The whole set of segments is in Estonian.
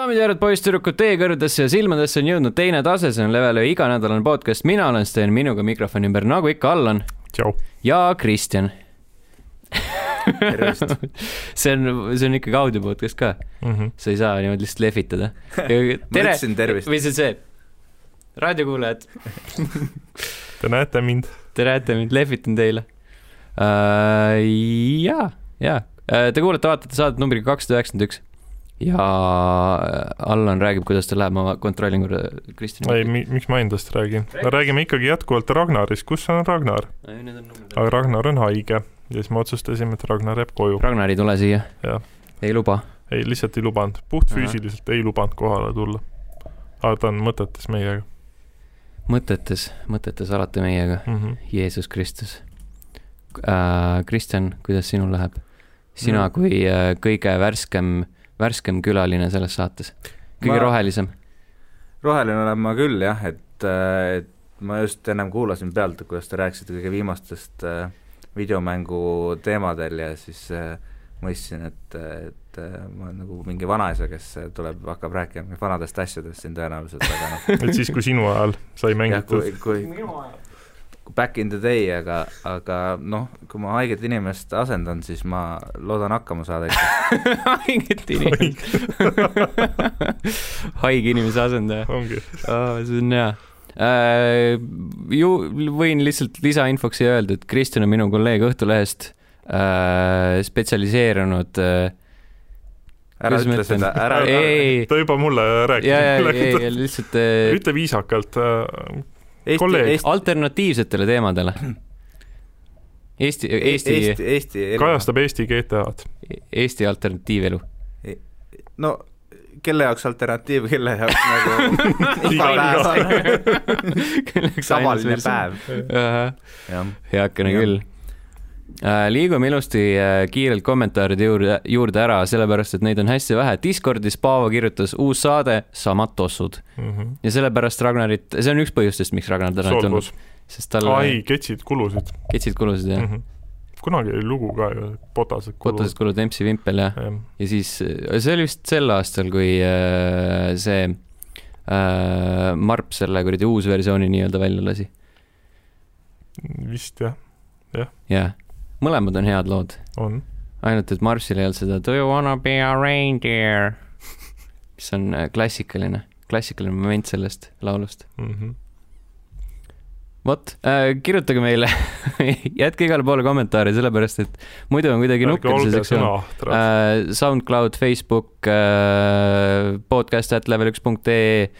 daamid ja härrad, poisssüdrukud, teie kõrvadesse ja silmadesse on jõudnud teine tase, see on Level ühe iganädalane podcast, mina olen Sten, minuga mikrofoni ümber, nagu ikka, Allan ja Kristjan. tervist. see on, see on ikkagi audio podcast ka, Mhm. sa ei saa niimoodi lihtsalt lehvitada. tere või see, see, raadiokuulajad, Te näete mind. te näete mind, lehvitan teile uh,. ja, ja uh, te kuulete, vaatate saadet numbriga kakssada üheksakümmend üks ja Allan räägib, kuidas tal läheb, ma kontrollin korra ei, Kristjani. miks ma endast räägin? räägime ikkagi jätkuvalt Ragnarist, kus on Ragnar? aga Ragnar on haige ja siis me otsustasime, et Ragnar jääb koju. Ragnar ei tule siia ei luba. ei, lihtsalt ei lubanud, puht Ahah. füüsiliselt ei lubanud kohale tulla. aga ta on mõtetes meiega mõtetes, mõtetes alati meiega, mm. -hmm. Jeesus Kristus äh,. Kristjan, kuidas sinul läheb? sina No. kui äh, kõige värskem, värskem külaline selles saates, kõige Ma- rohelisem. roheline olen ma küll jah, et, et ma just ennem kuulasin pealt, kuidas te rääkisite kõige viimastest äh, videomängu teemadel ja siis äh, mõistsin, et, et äh, ma olen nagu mingi vanaisa, kes äh, tuleb, hakkab rääkima vanadest asjadest siin tõenäoliselt, aga noh, et siis, kui sinu ajal sai jah, mängitud. kui, kui back in the day, aga, aga noh, kui ma haiget inimest asendan, siis ma loodan hakkama saada ikka. haiget inimest. haige inimese asendaja oh,. see on hea äh,. ju võin lihtsalt lisainfoks siia öelda, et Kristjan on minu kolleeg Õhtulehest äh,, spetsialiseerunud äh, ära ma ütle seda, ära Ei, ei. ta juba mulle rääkis. lihtsalt äh, ütle viisakalt äh,, Eesti. Eesti, alternatiivsetele teemadele. Eesti, Eesti, Eesti, Eesti elu- kajastab Eesti GTA-d. Eesti alternatiivelu. no kelle jaoks alternatiiv, kelle jaoks nagu igapäevane, tavaline päev, jah. heakene küll. Liigume ilusti äh, kiirelt kommentaaride juurde, juurde ära, sellepärast et neid on hästi vähe. Discordis Paavo kirjutas uus saade, samad tossud. Mhm. ja sellepärast Ragnarit, see on üks põhjustest, miks Ragnar täna ei tulnud, sest tal ai, ketsid kulusid ketsid kulusid ja mm. -hmm. kunagi oli lugu ka ju, botased kotased kulud, MC Vimpel ja, jah, ja siis see oli vist sel aastal, kui äh, see äh, Marp selle kuradi uusversiooni nii-öelda välja lasi. vist jah, jah, mõlemad on head lood, on. ainult et Marpsil ei olnud seda Do you wanna be a reindeer, mis on äh, klassikaline, klassikaline moment sellest laulust. Mm -hmm. vot äh,, kirjutage meile, jätke igale poole kommentaare, sellepärast et muidu on kuidagi see sektsioon. sõnaahtras. äh, SoundCloud, Facebook äh,, podcast at level üks punkt ee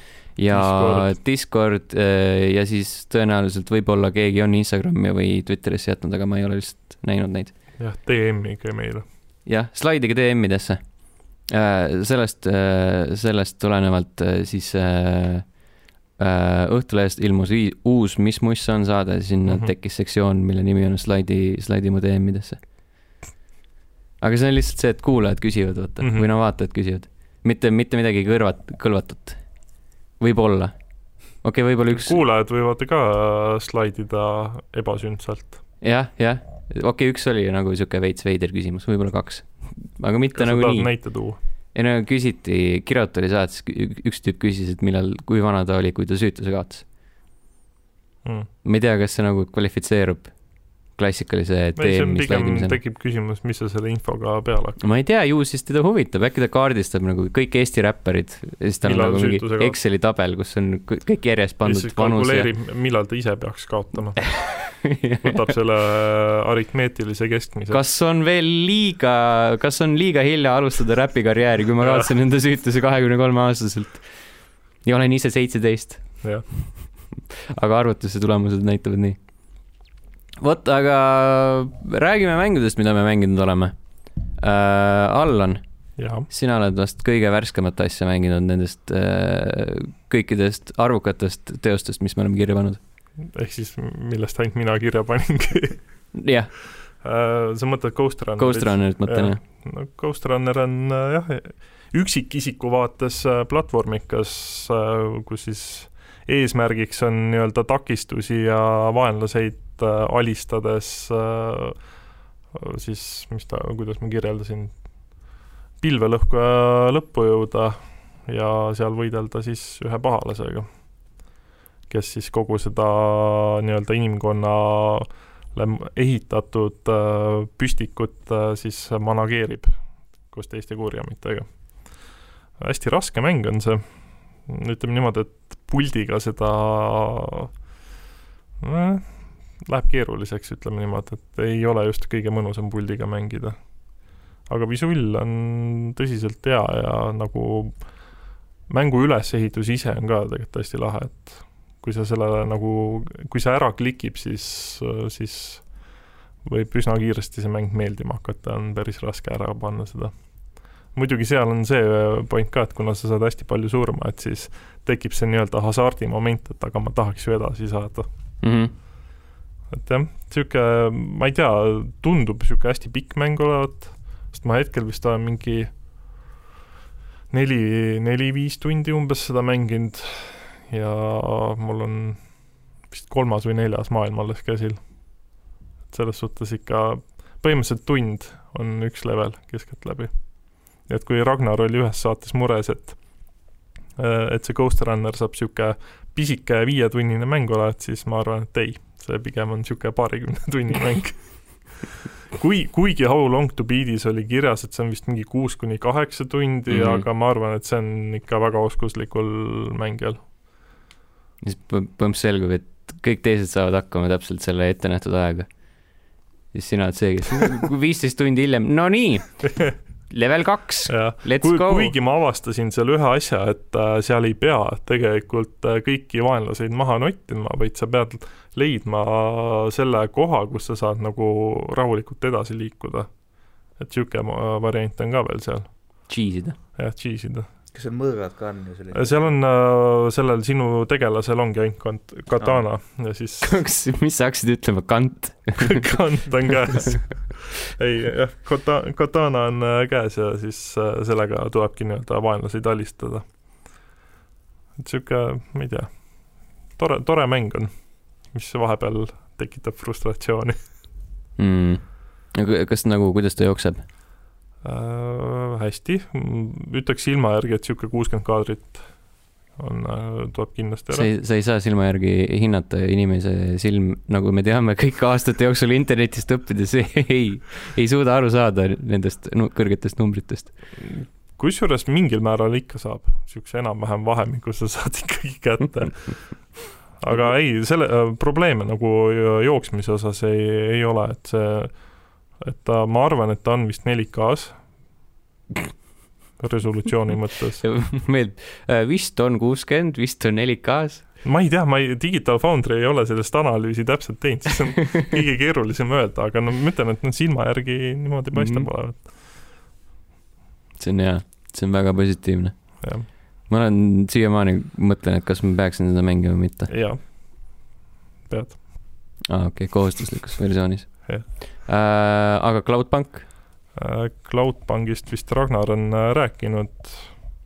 ja Discord. Discord äh, ja siis tõenäoliselt võib-olla keegi on Instagrami või Twitterisse jätnud, aga ma ei ole lihtsalt näinud neid. jah, DM-ige meile. jah, slaidige DM-idesse äh,. sellest äh,, sellest tulenevalt siis Õhtulehest ilmus vii- uus Mis muss on saade, sinna mm. -hmm. tekkis sektsioon, mille nimi on slaidi, slaidi mu DM-idesse. aga see on lihtsalt see, et kuulajad küsivad, vaata mm. -hmm. või no vaatajad küsivad, mitte, mitte midagi kõrvat, kõlvatut. võib-olla, okei okay,, võib-olla üks, kuulajad võivad ka slaidida ebasündsalt. jah, jah, okei okay,, üks oli nagu sihuke veits veider küsimus, võib-olla kaks, aga mitte kas nagu nii. näite tuua? ei no küsiti, Kirot oli saates, üks tüüp küsis, et millal, kui vana ta oli, kui ta süütuse kaotas. Mm. ma ei tea, kas see nagu kvalifitseerub klassikalise pigem, slaidimisena. tekib küsimus, mis sa selle infoga peale hakkad. ma ei tea, ju siis teda huvitab, äkki ta kaardistab nagu kõik Eesti räpparid ja siis tal on nagu mingi? Exceli tabel, kus on kõ- kõik järjest pandud vanus ja millal ta ise peaks kaotama. võtab selle aritmeetilise keskmise. kas on veel liiga, kas on liiga hilja alustada räpikarjääri, kui ma kaotasin enda süütuse kahekümne kolme aastaselt ja olen ise seitseteist. jah, aga arvutuse tulemused näitavad nii. vot, aga räägime mängudest, mida me mänginud oleme äh,. Allan, sina oled vast kõige värskemat asja mänginud nendest äh, kõikidest arvukatest teostest, mis me oleme kirja pannud. ehk siis millest ainult mina kirja paningi. jah, sa mõtled Ghost Runnerit? Ghost Runnerit mõtlen jah. no Ghost Runner on äh, jah, üksikisiku vaates äh, platvormikas, kus siis eesmärgiks on nii-öelda takistusi ja vaenlaseid äh, alistades äh, siis, mis ta, kuidas ma kirjeldasin, pilvelõhkuja lõppu jõuda ja seal võidelda siis ühe pahalasega, kes siis kogu seda nii-öelda inimkonnale ehitatud äh, püstikut äh, siis manageerib koos teiste kurjamitega. hästi raske mäng on see, ütleme niimoodi, et puldiga seda äh, läheb keeruliseks, ütleme niimoodi, et ei ole just kõige mõnusam puldiga mängida. aga visull on tõsiselt hea ja nagu mängu ülesehitus ise on ka tegelikult hästi lahe, et kui sa sellele nagu, kui see ära klikib, siis, siis võib üsna kiiresti see mäng meeldima hakata, on päris raske ära panna seda. muidugi seal on see point ka, et kuna sa saad hästi palju surma, et siis tekib see nii-öelda hasardi moment, et aga ma tahaks ju edasi saada mm. -hmm et jah, niisugune, ma ei tea, tundub niisugune hästi pikk mäng olevat, sest ma hetkel vist olen mingi neli, neli-viis tundi umbes seda mänginud ja mul on vist kolmas või neljas maailm alles käsil. et selles suhtes ikka põhimõtteliselt tund on üks level keskeltläbi. et kui Ragnar oli ühes saates mures, et et see Ghost Runner saab niisugune pisike viietunnine mäng olevat, siis ma arvan, et ei see pigem on niisugune paarikümne tunni mäng kui, kuigi How long to beat'is oli kirjas, et see on vist mingi kuus kuni kaheksa tundi mm, -hmm. aga ma arvan, et see on ikka väga oskuslikul mängijal. siis põhimõtteliselt selgub, et kõik teised saavad hakkama täpselt selle ettenähtud ajaga. siis sina oled see, kes viisteist tundi hiljem, no nii level kaks, let's Kui, go. kuigi ma avastasin seal ühe asja, et äh, seal ei pea tegelikult äh, kõiki vaenlaseid maha nottima, vaid sa pead leidma selle koha, kus sa saad nagu rahulikult edasi liikuda. et niisugune variant on ka veel seal. Cheese ida. jah, cheese ida kas seal mõõgad ka on ju sellised? seal on äh,, sellel sinu tegelasel ongi ainult kant-, katana ah. ja siis kas, mis sa hakkasid ütlema, kant kant on käes ei jah, kata-, katana on äh, käes ja siis äh, sellega tulebki nii-öelda vaenlaseid alistada. et niisugune, ma ei tea, tore, tore mäng on, mis vahepeal tekitab frustratsiooni mm.. aga kas nagu, kuidas ta jookseb? äh,? hästi, ütleks silma järgi, et niisugune kuuskümmend kaadrit on, äh, tuleb kindlasti ära. sa ei, sa ei saa silma järgi hinnata inimese silm, nagu me teame kõik aastate jooksul internetist õppides, ei, ei suuda aru saada nendest kõrgetest numbritest. kusjuures mingil määral ikka saab, niisuguse enam-vähem vahemiku sa saad ikkagi kätte aga ei, selle äh, probleeme nagu jooksmise osas ei, ei ole, et see et ta, ma arvan, et ta on vist 4K-s resolutsiooni mõttes. meeldib, äh, vist on kuuskümmend, vist on 4K-s. ma ei tea, ma ei, Digital Foundry ei ole sellest analüüsi täpselt teinud, siis on kõige keerulisem öelda, aga no ma ütlen, et noh, silma järgi niimoodi paistab mm. olevat. see on hea, see on väga positiivne. Ma olen siiamaani mõtlen, et kas ma peaksin seda mängima või mitte. jaa, pead. aa, okei okay,, kohustuslikus versioonis Äh, aga Cloudbank? Äh, Cloudbankist vist Ragnar on äh, rääkinud.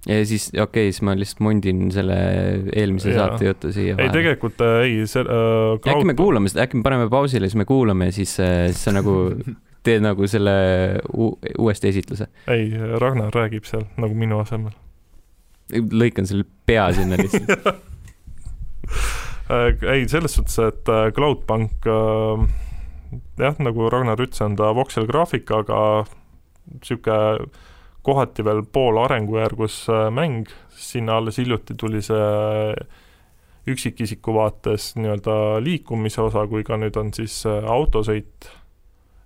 ja siis, okei okay,, siis ma lihtsalt mundin selle eelmise ja. saate jutu siia vahele. ei, tegelikult ei, see äh, Cloud... äkki me kuulame seda, äkki me paneme pausile, siis me kuulame ja siis, siis sa nagu teed nagu selle uuesti esitluse. ei, Ragnar räägib seal nagu minu asemel. Lõikan selle pea sinna lihtsalt. Ei, selles suhtes, et Cloudbank äh, jah, nagu Ragnar ütles, on ta vokselgraafikaga niisugune kohati veel pool arengujärgus äh, mäng, sinna alles hiljuti tuli see üksikisiku vaates nii-öelda liikumise osa, kui ka nüüd on siis äh, autosõit,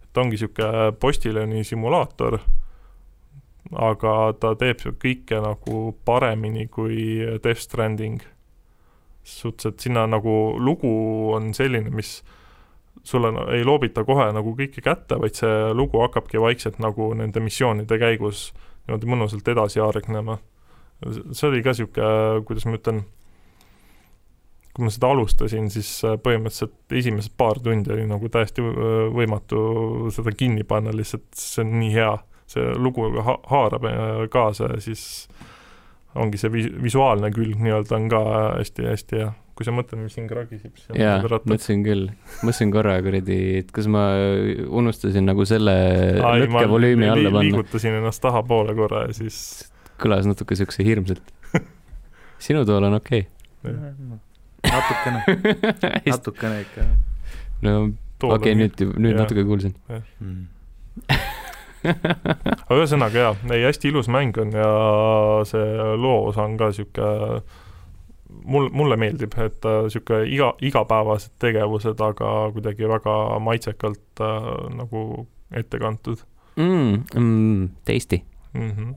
et ongi niisugune postiljon'i simulaator, aga ta teeb kõike nagu paremini kui Death Stranding. suhteliselt sinna nagu lugu on selline, mis sulle ei loobita kohe nagu kõike kätte, vaid see lugu hakkabki vaikselt nagu nende missioonide käigus niimoodi mõnusalt edasi aregnema. see oli ka niisugune, kuidas ma ütlen, kui ma seda alustasin, siis põhimõtteliselt esimesed paar tundi oli nagu täiesti võimatu seda kinni panna, lihtsalt see on nii hea. See lugu ha haarab kaasa ja siis ongi see vis-, visuaalne külg nii-öelda on ka hästi-hästi hea kui sa mõtled, mis siin kragiseb, siis jaa, mõtlesin küll, mõtlesin korra kuradi, et kas ma unustasin nagu selle lõkkevolüümi alla panna. liigutasin ennast tahapoole korra ja siis kõlas natuke siukse hirmsalt sinu tool on okei natukene, okay.. natukene ikka no okei okay,, nüüd, nüüd jah. natuke kuulsin. mm. aga ühesõnaga jaa, ei hästi ilus mäng on ja see loo osa on ka niisugune mul, mulle meeldib, et niisugune iga, igapäevased tegevused, aga kuidagi väga maitsekalt äh, nagu ette kantud mm,. Mm, tasty mm. -hmm.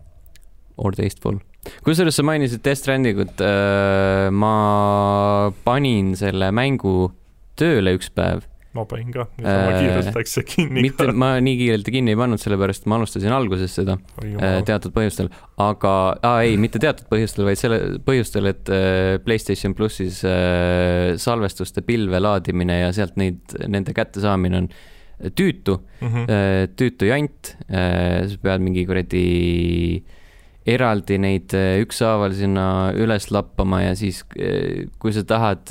or tasteful. kusjuures sa mainisid Death Strandingut äh,, ma panin selle mängu tööle üks päev. Ma panin ka, niisama Äh, kiirelt läks see kinni mitte, ma nii kiirelt kinni ei pannud, sellepärast ma alustasin alguses seda oi äh, teatud põhjustel, aga ah,, ei, mitte teatud põhjustel, vaid selle põhjustel, et äh, Playstation plussis äh, salvestuste pilve laadimine ja sealt neid, nende kättesaamine on tüütu Mhm. äh, tüütu jant, sa pead mingi kuradi eraldi neid ükshaaval sinna üles lappama ja siis, kui sa tahad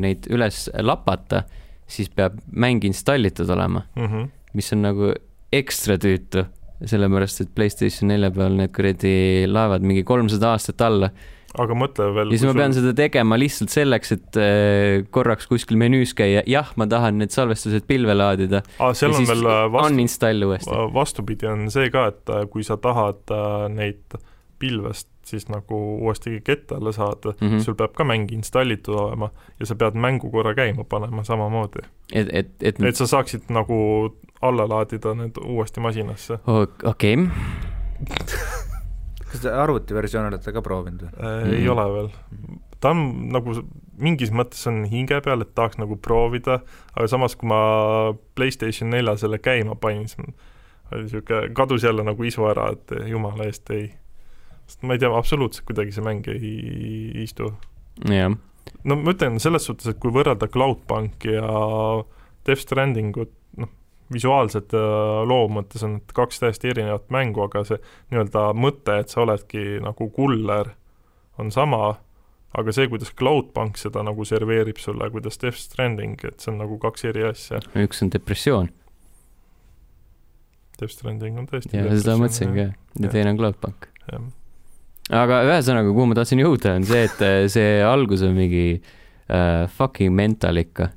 neid üles lapata, siis peab mäng installitud olema, Mhm. mis on nagu ekstra tüütu, sellepärast et Playstation nelja peal need kuradi laevad mingi kolmsada aastat alla. Aga mõtle veel ja siis ma pean seda tegema lihtsalt selleks, et äh, korraks kuskil menüüs käia, jah, ma tahan need salvestused pilve laadida. Seal on veel äh, vastu, vastupidi on see ka, et äh, kui sa tahad neid pilvest siis nagu uuesti kette alla saada mm. -hmm. sul peab ka mäng installitud olema ja sa pead mängu korra käima panema samamoodi. et, et, et, et sa saaksid nagu alla laadida need uuesti masinasse Ok- okei, kas te arvutiversiooni olete ka proovinud või? äh,. Ei ole veel. ta on nagu mingis mõttes on hinge peal, et tahaks nagu proovida, aga samas, kui ma Playstation nelja selle käima panin, siis oli niisugune, kadus jälle nagu isu ära, et jumala eest ei. Sest ma ei tea, absoluutselt kuidagi see mäng ei istu. jah, no ma ütlen selles suhtes, et kui võrrelda Cloudbanki ja Death Strandingut, noh, visuaalselt ja loo mõttes on need kaks täiesti erinevat mängu, aga see nii-öelda mõte, et sa oledki nagu kuller, on sama, aga see, kuidas Cloudbank seda nagu serveerib sulle, kuidas Death Stranding, et see on nagu kaks eri asja. üks on depressioon Death Stranding on tõesti ja seda mõtlesin ka, ja teine on Cloudbank. jah, aga ühesõnaga, kuhu ma tahtsin jõuda, on see, et äh, see algus on mingi äh, fucking mental ikka.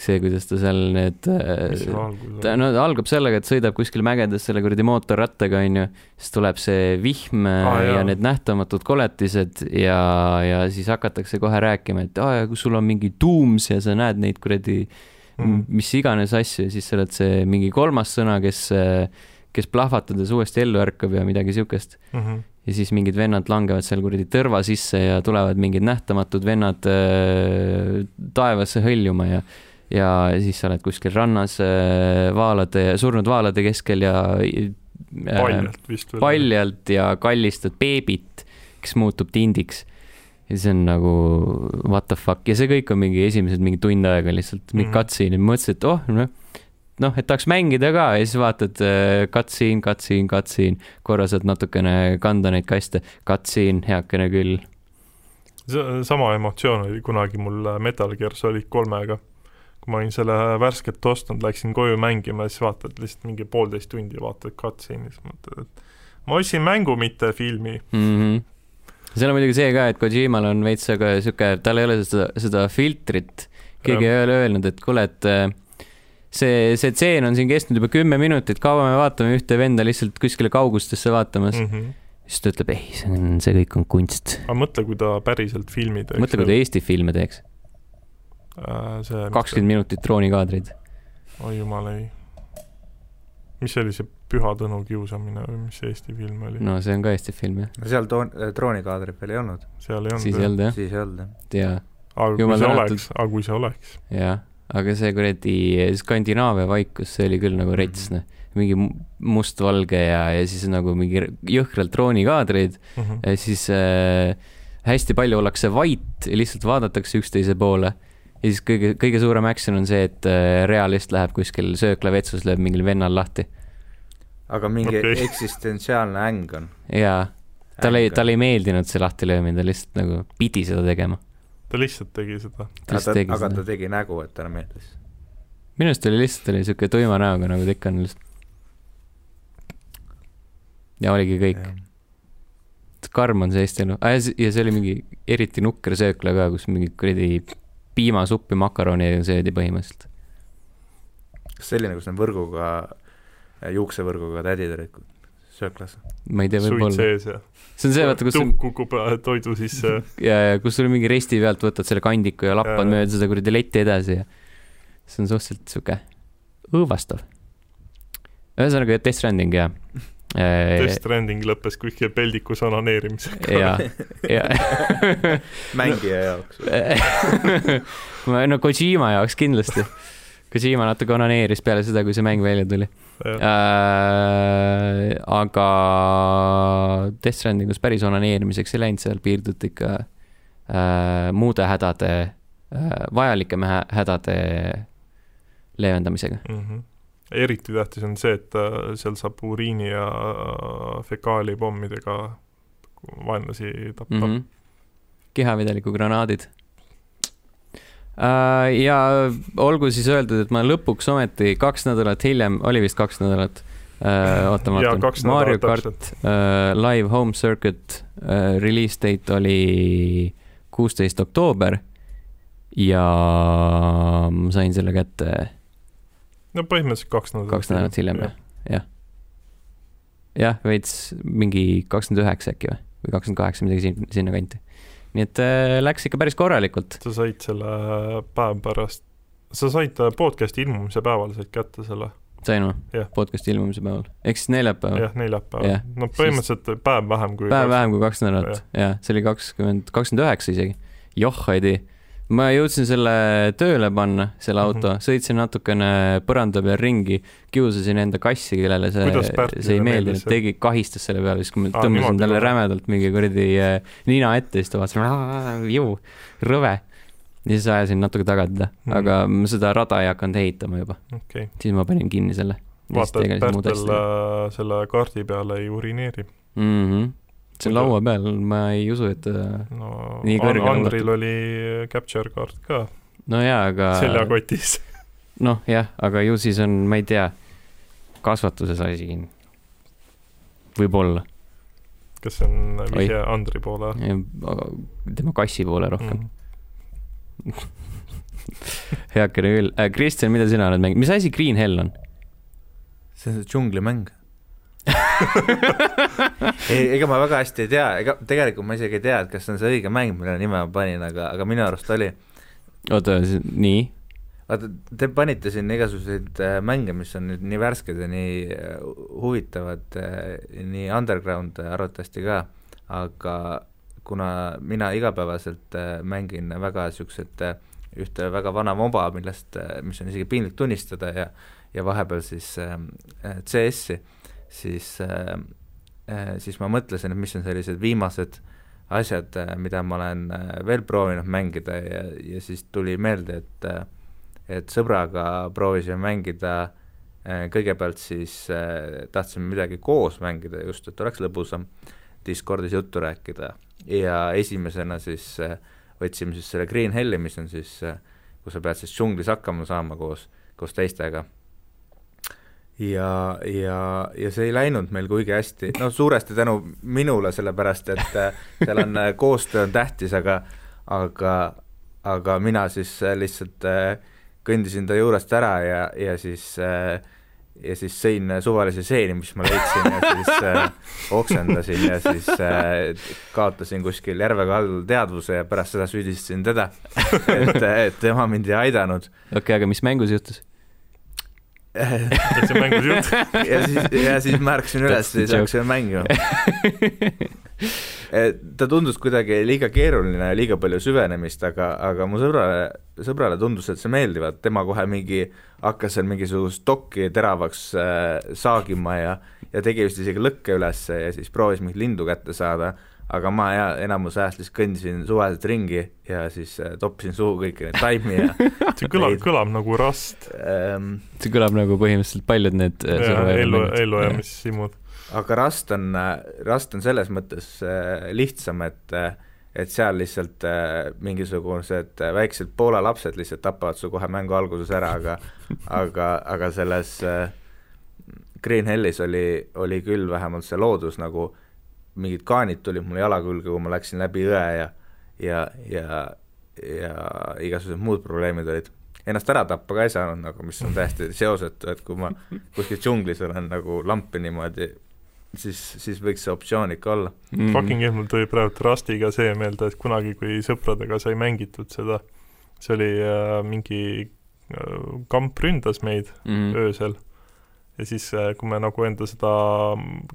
see, kuidas ta seal need alguses ta no ta algab sellega, et sõidab kuskil mägedes selle kuradi mootorrattaga, onju, siis tuleb see vihm ah, ja jaa. need nähtamatud koletised ja, ja siis hakatakse kohe rääkima, et aa, kus sul on mingi tuums ja sa näed neid kuradi mm. mis iganes asju ja siis sa oled see mingi kolmas sõna, kes, kes plahvatades uuesti ellu ärkab ja midagi siukest. Mhm. Ja siis mingid vennad langevad seal kuradi tõrva sisse ja tulevad mingid nähtamatud vennad äh, taevasse hõljuma ja ja siis sa oled kuskil rannas äh, vaalade, surnud vaalade keskel ja äh, paljalt vist veel. paljalt ja kallistad beebit, kes muutub tindiks. ja see on nagu what the fuck ja see kõik on mingi esimesed mingi tund aega lihtsalt mingi Mhm. cutscene ja mõtlesin, et oh noh, noh, et tahaks mängida ka ja siis vaatad äh, cutscene, cutscene, cutscene, korra saad natukene kanda neid kaste, cutscene, heakene küll. sama emotsioon oli kunagi mul äh, Metal Gear Solid kolmega. kui ma olin selle värskelt ostnud, läksin koju mängima ja siis vaatad lihtsalt mingi poolteist tundi vaatad cutscene'i, siis mõtled, et ma ostsin mängu, mitte filmi. mm. -hmm. seal on muidugi see ka, et Kojimal on veits aga sihuke, tal ei ole seda, seda filtrit. keegi ei ole öelnud, et kuule, et äh, see, see tseen on siin kestnud juba kümme minutit, kaua me vaatame ühte venda lihtsalt kuskile kaugustesse vaatamas mm.. Mm -hmm. siis ta ütleb, ei, see on, see kõik on kunst. aga mõtle, kui ta päriselt filmi teeks. mõtle, kui ta Eesti filme teeks, äh, see kakskümmend minutit droonikaadrid. oi jumal ei. mis see oli, see Püha Tõnu kiusamine või mis see Eesti film oli no.? see on ka Eesti film jah, seal toon-, droonikaadrit veel ei olnud, seal ei olnud siis ei olnud jah, siis ei olnud jah. ja, aga kui see oleks, aga kui see oleks. jah, aga see kuradi Skandinaavia vaikus, see oli küll nagu rets noh, mingi mu- mustvalge ja, ja siis nagu mingi jõhkralt droonikaadreid Mhm. ja siis äh, hästi palju ollakse vait ja lihtsalt vaadatakse üksteise poole. ja siis kõige, kõige suurem action on see, et äh, realist läheb kuskil sööklavetsus, lööb mingil vennal lahti aga mingi okay. eksistentsiaalne äng on. ja talle ei, talle ei meeldinud see lahtilöömine, ta lihtsalt nagu pidi seda tegema. Ta lihtsalt tegi seda. aga ta tegi nägu, et talle meeldis. minu arust oli lihtsalt oli siuke tuima näoga, nagu ta ikka on lihtsalt. ja oligi kõik. karm on see Eesti elu ah,. ja see oli mingi eriti nukker söökla ka, kus mingi kuradi piimasuppi makaroni söödi põhimõtteliselt. kas selline, kus on võrguga, juuksevõrguga tädid olid sööklas? ma ei tea, suit võib-olla. sees ja see on see, vaata, kus on tuhk kukub äh, toidu sisse ja, ja kus sul mingi resti pealt võtad selle kandiku ja lappad mööda seda kuradi letti edasi ja see on suhteliselt sihuke õõvastav. ühesõnaga Death Stranding ja. Death Stranding lõppes kuskil peldikus onaneerimisega. ja, ja mängija jaoks. Ma- no Kojima jaoks kindlasti. Kojima natuke onaneeris peale seda, kui see mäng välja tuli äh,. aga Death Strandingus päris onaneerimiseks ei läinud, seal piirduti ikka äh, muude hädade äh,, vajalike hädade leevendamisega. mm. -hmm. eriti tähtis on see, et äh, seal saab uriini ja äh, fekaalipommidega vaenlasi tappa mm. -hmm. kehavedeliku granaadid. Äh, ja olgu siis öeldud, et ma lõpuks ometi kaks nädalat hiljem, oli vist kaks nädalat, oota ma vaatan Mario kart uh, Live Home Circuit uh, release date oli kuusteist oktoober ja ma sain selle kätte no põhimõtteliselt kaks nädalat. kaks nädalat hiljem, jah, jah. jah, veits mingi kakskümmend üheksa äkki või, või kakskümmend kaheksa, midagi siin, sinnakanti. Nii et äh, läks ikka päris korralikult. sa said selle päev pärast, sa said äh, podcast'i ilmumise päeval said kätte selle, sain ma Jah. podcast'i ilmumise päeval, ehk siis neljapäeval, jah, neljapäeval Jah.. no põhimõtteliselt päev vähem kui päev vähem kui kaks nädalat, jah, see oli kakskümmend, kakskümmend üheksa isegi. joh, ei tea. Ma jõudsin selle tööle panna, selle auto mm, Mhm. -hmm. sõitsin natukene põranda peal ringi, kiusasin enda kassi, kellele see see ei meeldinud, tegi, kahistas selle peale, siis kui ma Aa, tõmbasin talle rämedalt mingi kuradi äh, nina ette, siis ta vaatas, ju, rõve. ja siis ajasin natuke taga teda mm, Mhm. -hmm. aga ma seda rada ei hakanud ehitama juba, okay., siis ma panin kinni selle. vaata, et Pärtel äh, selle kaardi peale ei urineeri. mm. -hmm. On laua peal, ma ei usu, et ta, no Nii An- kõrgele Andril oli capture kaart ka no jaa, aga seljakotis. noh, jah, aga ju siis on, ma ei tea, kasvatuses asi. võib-olla, kas see on vihje Andri poole? tema kassi poole rohkem mm. heakene küll äh,. Kristjan, mida sina oled mänginud, mis asi Green Hell on? see on see džunglimäng. ei, ega ma väga hästi ei tea, ega tegelikult ma isegi ei tea, et kas see on see õige mäng, mille nime ma panin, aga, aga minu arust oli. oota, nii, vaata, te panite siin igasuguseid äh, mänge, mis on nüüd nii värsked ja nii äh, huvitavad äh,, nii underground arvatavasti ka, aga kuna mina igapäevaselt mängin väga niisugused ühte väga vana moba, millest, mis on isegi piinlik tunnistada ja ja vahepeal siis CS-i, siis äh, äh, siis ma mõtlesin, et mis on sellised viimased asjad, mida ma olen äh, veel proovinud mängida ja, ja siis tuli meelde, et äh, et sõbraga proovisime mängida äh, kõigepealt siis äh, tahtsime midagi koos mängida just, et oleks lõbusam Discordis juttu rääkida ja esimesena siis äh, võtsime siis selle Green Helli, mis on siis äh, kus sa pead siis džunglis hakkama saama koos, koos teistega. ja, ja, ja see ei läinud meil kuigi hästi, no suuresti tänu minule, sellepärast et äh, seal on äh, koostöö on tähtis, aga aga, aga mina siis äh, lihtsalt kõndisin ta juurest ära ja, ja siis ja siis sõin suvalise seeni, mis ma leidsin ja siis äh, oksendasin ja siis äh, kaotasin kuskil järve kaldal teadvuse ja pärast seda süüdistasin teda, et, et tema mind ei aidanud. okei okay,, aga mis mängus juhtus? See mängus jutt. ja siis, ja siis ma ärkasin üles ja siis hakkasin mängima. ta tundus kuidagi liiga keeruline ja liiga palju süvenemist, aga, aga mu sõbrale, sõbrale tundus, et see meeldiv, et tema kohe mingi hakkas seal mingisugust dokki teravaks äh, saagima ja ja tegi vist isegi lõkke üles ja siis proovis mingit lindu kätte saada, aga ma ja enamus ajast lihtsalt kõndisin suvaliselt ringi ja siis äh, toppisin suhu kõiki neid taimi ja see kõlab kõlab nagu Rust. ähm, see kõlab nagu põhimõtteliselt paljud need äh, ellu, ellujäämissimud. aga Rust on, Rust on selles mõttes äh, lihtsam, et äh, et seal lihtsalt äh, mingisugused äh, väiksed Poola lapsed lihtsalt tapavad su kohe mängu alguses ära, aga aga, aga selles äh, Green Hellis oli, oli küll vähemalt see loodus nagu mingid kaanid tulid mulle jala külge, kui ma läksin läbi õe ja ja, ja, ja igasugused muud probleemid olid. Ennast ära tappa ka ei saanud nagu, mis on täiesti seosetu, et kui ma kuskil džunglis olen nagu lampi niimoodi, siis, siis võiks see optsioon ikka olla mm.. Fucking hell, mul tuli praegu Rustiga see meelde, et kunagi, kui sõpradega sai mängitud seda, see oli äh, mingi äh, kamp ründas meid mm. öösel ja siis, äh, kui me nagu enda seda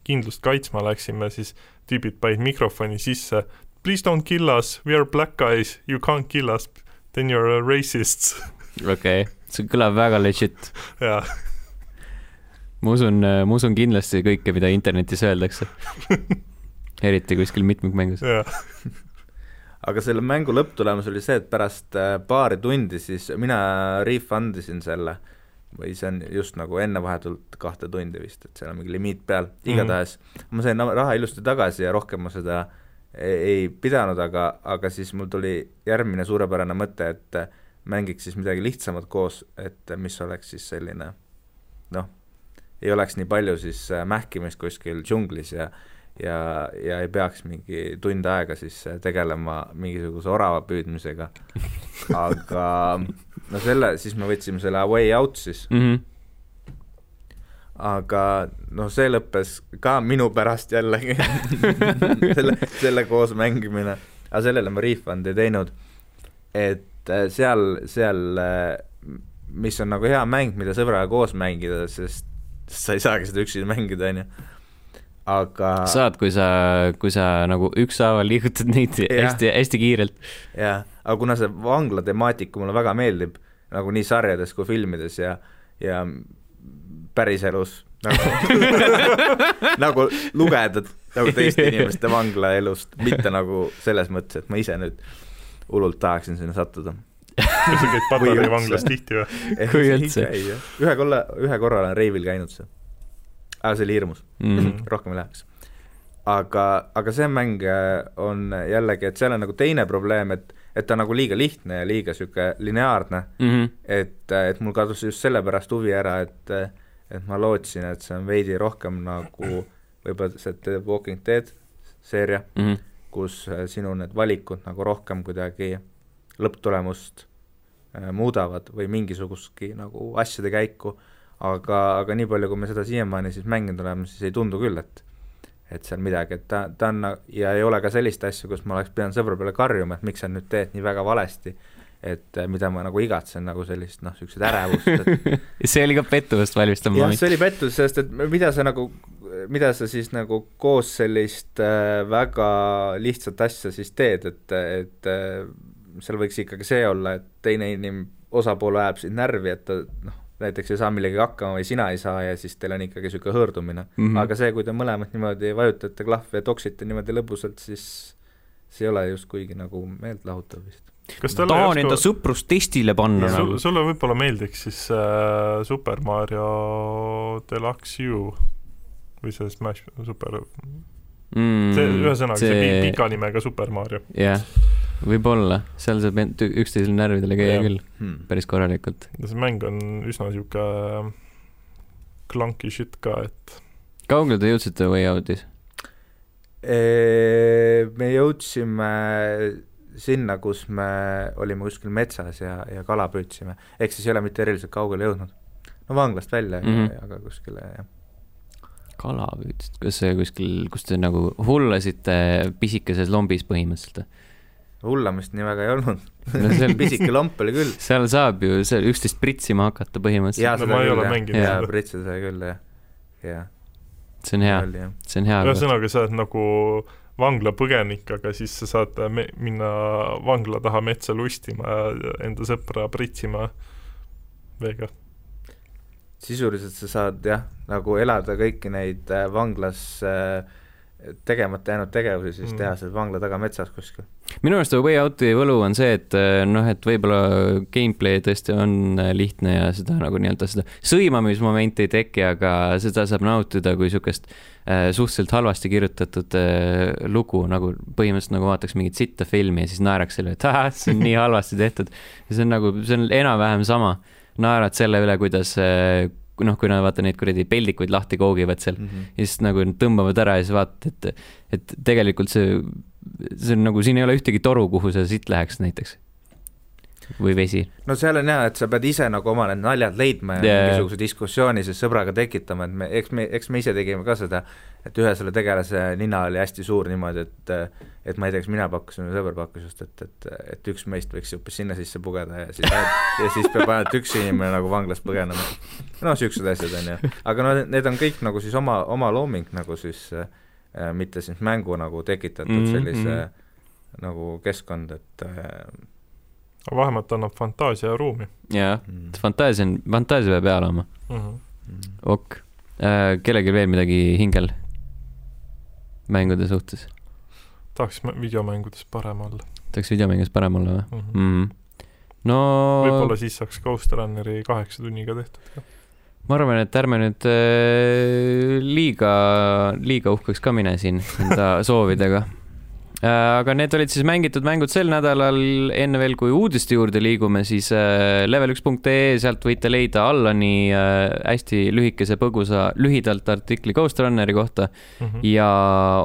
kindlust kaitsma läksime, siis tüübid panid mikrofoni sisse, please don't kill us, we are black guys, you can't kill us, then you are racists. okei okay., see kõlab väga legit. jah. ma usun, äh, ma usun kindlasti kõike, mida internetis öeldakse eriti kuskil mitmikmängus aga selle mängu lõpptulemus oli see, et pärast äh, paari tundi siis mina refund isin selle või see on just nagu enne vahetult kahte tundi vist, et seal on mingi limiit peal, mhm. igatahes mm -hmm. ma sain raha ilusti tagasi ja rohkem ma seda ei, ei pidanud, aga, aga siis mul tuli järgmine suurepärane mõte, et mängiks siis midagi lihtsamat koos, et mis oleks siis selline noh, ei oleks nii palju siis mähkimist kuskil džunglis ja ja, ja ei peaks mingi tund aega siis tegelema mingisuguse orava püüdmisega. aga no selle, siis me võtsime selle A Way Out siis mm. -hmm aga noh, see lõppes ka minu pärast jällegi selle, selle koos mängimine, aga sellele ma refund'i ei teinud. et äh, seal, seal, äh, mis on nagu hea mäng, mida sõbraga koos mängida, sest sa ei saagi seda üksi mängida, on ju aga saad, kui sa, kui sa nagu ükshaaval liigutad neid hästi, hästi kiirelt. jah, aga kuna see vangla temaatika mulle väga meeldib, nagu nii sarjades kui filmides ja, ja päriselus nagu nagu lugeda nagu teiste inimeste vanglaelust, mitte nagu selles mõttes, et ma ise nüüd hullult tahaksin sinna sattuda. kas sa käid Patarei vanglas tihti või? kui üldse. ühe korra, ühe korra olen reivil käinud seal. Aga see oli hirmus mm, -hmm. rohkem ei läheks. aga, aga see mäng äh, on jällegi, et seal on nagu teine probleem, et et ta on nagu liiga lihtne ja liiga niisugune lineaarne mm, -hmm. et, et mul kadus just sellepärast huvi ära, et et ma lootsin, et see on veidi rohkem nagu võib-olla see The Walking Dead seeria mm, -hmm. kus äh, sinu need valikud nagu rohkem kuidagi lõpptulemust äh, muudavad või mingisugustki nagu asjade käiku, aga, aga nii palju, kui me seda siiamaani siis mänginud oleme, siis ei tundu küll, et et seal midagi, et ta, ta on ja ei ole ka sellist asja, kus ma oleks pidanud sõbra peale karjuma, et miks sa nüüd teed nii väga valesti, et äh, mida ma nagu igatsen, nagu sellist noh, niisugust ärevust, et see oli ka pettumust valmistav moment. see oli pettus, sest et mida sa nagu, mida sa siis nagu koos sellist äh, väga lihtsat asja siis teed, et, et äh, seal võiks ikkagi see olla, et teine inim-, osapool ajab sind närvi, et ta noh, näiteks ei saa millegagi hakkama või sina ei saa ja siis teil on ikkagi niisugune hõõrdumine mm. -hmm. aga see, kui te mõlemad niimoodi vajutate klahve ja toksite niimoodi lõbusalt, siis see ei ole just kuigi nagu meeltlahutav vist kas tahan enda sõprust testile panna sul, nagu. sulle võib-olla meeldiks siis äh, Super Mario Deluxe U või see Smash Super mm, see, ühesõnaga see, see pika nimega Super Mario. jah yeah., võib-olla, seal saab üksteisele närvidele käia küll hmm. päris korralikult. see mäng on üsna niisugune clunky shit ka, et kaugele te jõudsite Way Out'is? me jõudsime sinna, kus me olime kuskil metsas ja, ja kala püüdsime, ehk siis ei ole mitte eriliselt kaugele jõudnud. no vanglast välja mm, -hmm. aga kuskile, jah. kala püüdsite, kas see kuskil, kus te nagu hullasite pisikeses lombis põhimõtteliselt või? Hullamist nii väga ei olnud no seal pisike lomp oli küll. seal saab ju seal üksteist pritsima hakata põhimõtteliselt. jaa, seda no, küll, jah. jaa, pritsida sai küll, jah, jah. see on hea, see on hea. ühesõnaga, sa oled nagu vanglapõgenik, aga siis sa saad me-, minna vangla taha metsa lustima ja enda sõpra pritsima veega. sisuliselt sa saad jah, nagu elada kõiki neid äh, vanglas äh, tegemata jäänud tegevusi, siis mm. teha seal vangla taga metsas kuskil. minu arust Way Out'i võlu on see, et eh, noh, et võib-olla gameplay tõesti on eh, lihtne ja seda nagu nii-öelda seda sõimamismomenti ei teki, aga seda saab nautida kui niisugust äh, suhteliselt halvasti kirjutatud äh, lugu, nagu põhimõtteliselt nagu vaataks mingit sitta filmi ja siis naeraks selle, et ahah, see on nii halvasti tehtud. ja see on nagu, see on enam-vähem sama. naerad selle üle, kuidas äh, noh, kui nad vaata neid kuradi peldikuid lahti koogivad seal mm. -hmm. ja siis nagu tõmbavad ära ja siis vaatad, et, et tegelikult see, see on nagu, siin ei ole ühtegi toru, kuhu see sitt läheks näiteks. või vesi. no seal on jah, et sa pead ise nagu oma need naljad leidma ja Jaa, yeah. jaa. mingisuguse diskussiooni siis sõbraga tekitama, et me, eks me, eks me ise tegime ka seda, et ühe selle tegelase nina oli hästi suur niimoodi, et et ma ei tea, kas mina pakkusin või sõber pakkus just, et, et, et üks meist võiks hoopis sinna sisse pugeda ja siis ja siis peab ainult üks inimene nagu vanglast põgenema. noh, niisugused asjad on ju, aga no need on kõik nagu siis oma, oma looming nagu siis äh, mitte siis mängu nagu tekitatud mm -hmm. sellise mhm. nagu keskkond, et äh, vähemalt annab fantaasia ruumi jaa, mm, fantaasia on, fantaasia peab hea olema. mm. -hmm. mm. ok äh,, kellelgi veel midagi hingel mängude suhtes? tahaks mä- videomängudes parem olla tahaks videomängus parem olla või mm. -hmm. mm. -hmm. no võib-olla siis saaks Ghost Runneri kaheksa tunniga tehtud ka. ma arvan, et ärme nüüd äh, liiga, liiga uhkeks ka mine siin enda soovidega. Aga need olid siis mängitud mängud sel nädalal, enne veel kui uudiste juurde liigume, siis äh, level1.ee, sealt võite leida Allani äh, hästi lühikese põgusa, lühidalt artikli Ghost Runneri kohta. Mhm. ja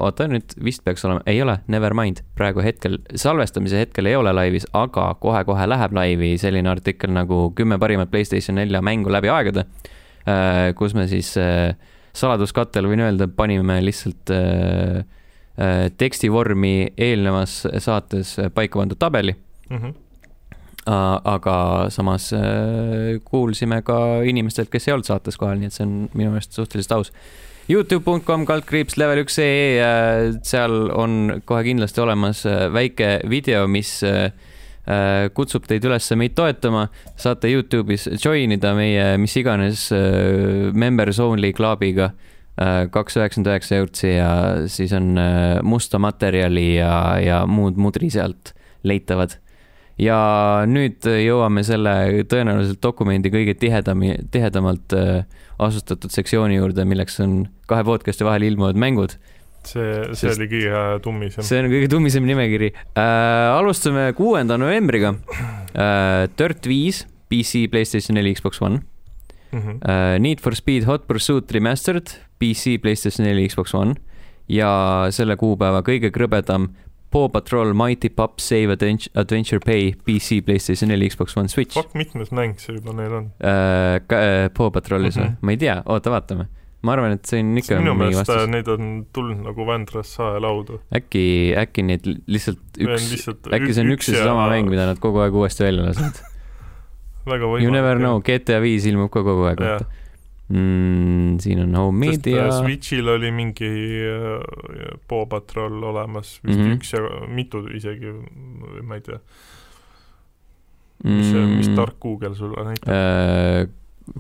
oota, nüüd vist peaks olema, ei ole, never mind, praegu hetkel, salvestamise hetkel ei ole laivis, aga kohe-kohe läheb laivi selline artikkel nagu kümme parimat Playstation nelja mängu läbi aegade, kus me siis äh, saladuskattel võin öelda, panime lihtsalt äh, äh, tekstivormi eelnevas saates paika pandud tabeli, Mhm. aga samas äh, kuulsime ka inimestelt, kes ei olnud saates kohal, nii et see on minu meelest suhteliselt aus Youtube.com kaldkriips level üks ee, seal on kohe kindlasti olemas äh, väike video, mis äh, äh, kutsub teid üles meid toetama. saate Youtube'is join ida meie mis iganes äh, members only klubiga kaks üheksakümmend üheksa eurtsi ja siis on äh, musta materjali ja, ja muud mudri sealt leitavad. ja nüüd jõuame selle tõenäoliselt dokumendi kõige tihedami, tihedamalt äh, asustatud sektsiooni juurde, milleks on kahe podcast'i vahel ilmuvad mängud. see, see Sest- oli kõige tummisem. see on kõige tummisem nimekiri äh,. alustame kuuenda novembriga äh,. Dirt viis, PC, Playstation neli, Xbox One Mhm. äh,. Need for Speed Hot Pursuit Remastered, PC, Playstation neli, Xbox One ja selle kuupäeva kõige krõbedam Paw Patrol Mighty Pup Save Advent- Adventure Pay, PC, Playstation neli, Xbox One, Switch. Fuck, mitmes mäng see juba neil on? äh, äh, Paw Patrolis või Mhm. ma ei tea, oota, vaatame. ma arvan, et see on ikka minu meelest äh, neid on tulnud nagu Vändrast saelaudu. äkki, äkki neid li- lihtsalt üks, äkki see on üks ja seesama mäng, mida nad kogu aeg uuesti välja lasevad. You never know, GTA viis ilmub ka kogu aeg, vaata. mm,. siin on Home Media äh,. Switch'il oli mingi äh, Paw Patrol olemas, vist mm. -hmm. üks ja mitu isegi, ma ei tea, mis mm., mis tark Google sulle näitab. Äh,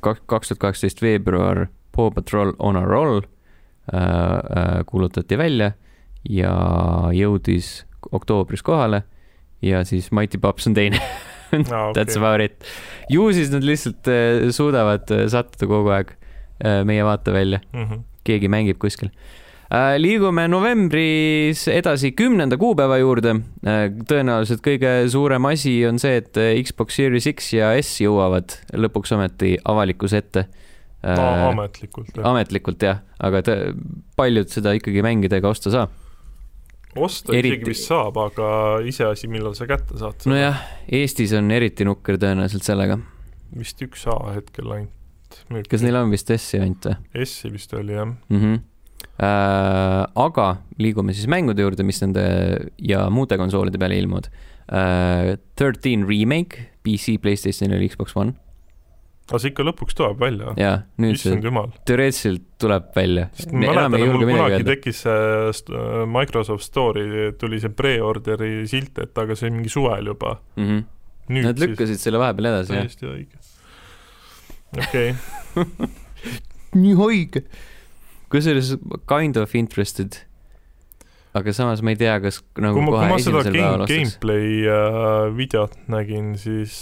kaks, kaks tuhat kaheksateist veebruar Paw Patrol on a roll kuulutati välja ja jõudis oktoobris kohale ja siis Mighty Pups on teine Ah, That's about it. ju siis nad lihtsalt suudavad sattuda kogu aeg meie vaatevälja, mm. -hmm. keegi mängib kuskil äh,. liigume novembris edasi kümnenda kuupäeva juurde äh,. tõenäoliselt kõige suurem asi on see, et äh, Xbox Series X ja S jõuavad lõpuks ometi avalikkuse ette äh,. ametlikult jah. ametlikult jah, aga paljud seda ikkagi mängida ega osta saa. osta eriti- isegi vist saab, aga iseasi, millal sa kätte saad. nojah, Eestis on eriti nukker tõenäoliselt sellega. vist üks A hetkel ainult müüb. kas neil on vist S-i ainult või? S-i vist oli jah. mm. -hmm. Äh, aga liigume siis mängude juurde, mis nende ja muude konsoolide peale ilmuvad äh,. Thirteen Remake, PC, Playstation ja Xbox One aga see ikka lõpuks tuleb välja. ja nüüd see issand jumal. teoreetiliselt tuleb välja. mäletan, mul kunagi tekkis see st- Microsoft Store'i tuli see pre-order'i silt, et aga see on mingi suvel juba. mm. -hmm. Nad lükkasid selle vahepeal edasi, jah. täiesti õige. Okei okay. nii haige. kusjuures kind of interested. aga samas ma ei tea, kas nagu kui ma, kui kohe ma seda esimesel game, päeval ostaks. gameplay äh, videot nägin, siis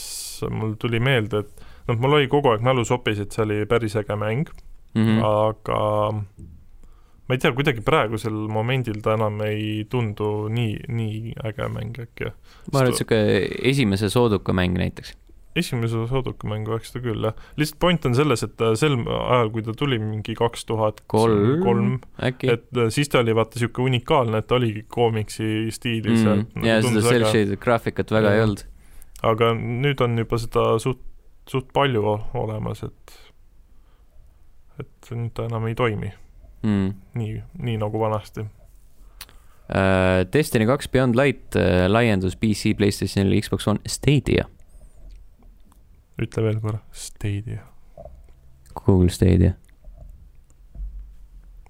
mul tuli meelde, et noh, mul oli kogu aeg mälus hoopis, et see oli päris äge mäng Mm mm., -hmm. aga ma ei tea, kuidagi praegusel momendil ta enam ei tundu nii, nii äge mäng äkki. ma arvan, et sihuke esimese sooduka mäng näiteks. Esimese soodukimängu eks ta küll, jah. lihtsalt point on selles, et sel ajal, kui ta tuli mingi kaks tuhat kolm, et äh, siis ta oli vaata niisugune unikaalne, et ta oligi koomiksi stiilis mm. nagu ja seda cel-shaded graafikat väga ei Jah. olnud aga nüüd on juba seda suht, suht palju olemas, et et nüüd ta enam ei toimi mm.. nii, nii nagu vanasti. Uh, Destiny kaks Beyond Light uh, laiendus PC, Playstation 4, Xbox One, Stadia, ütle veel korra, Stadia, Google Stadia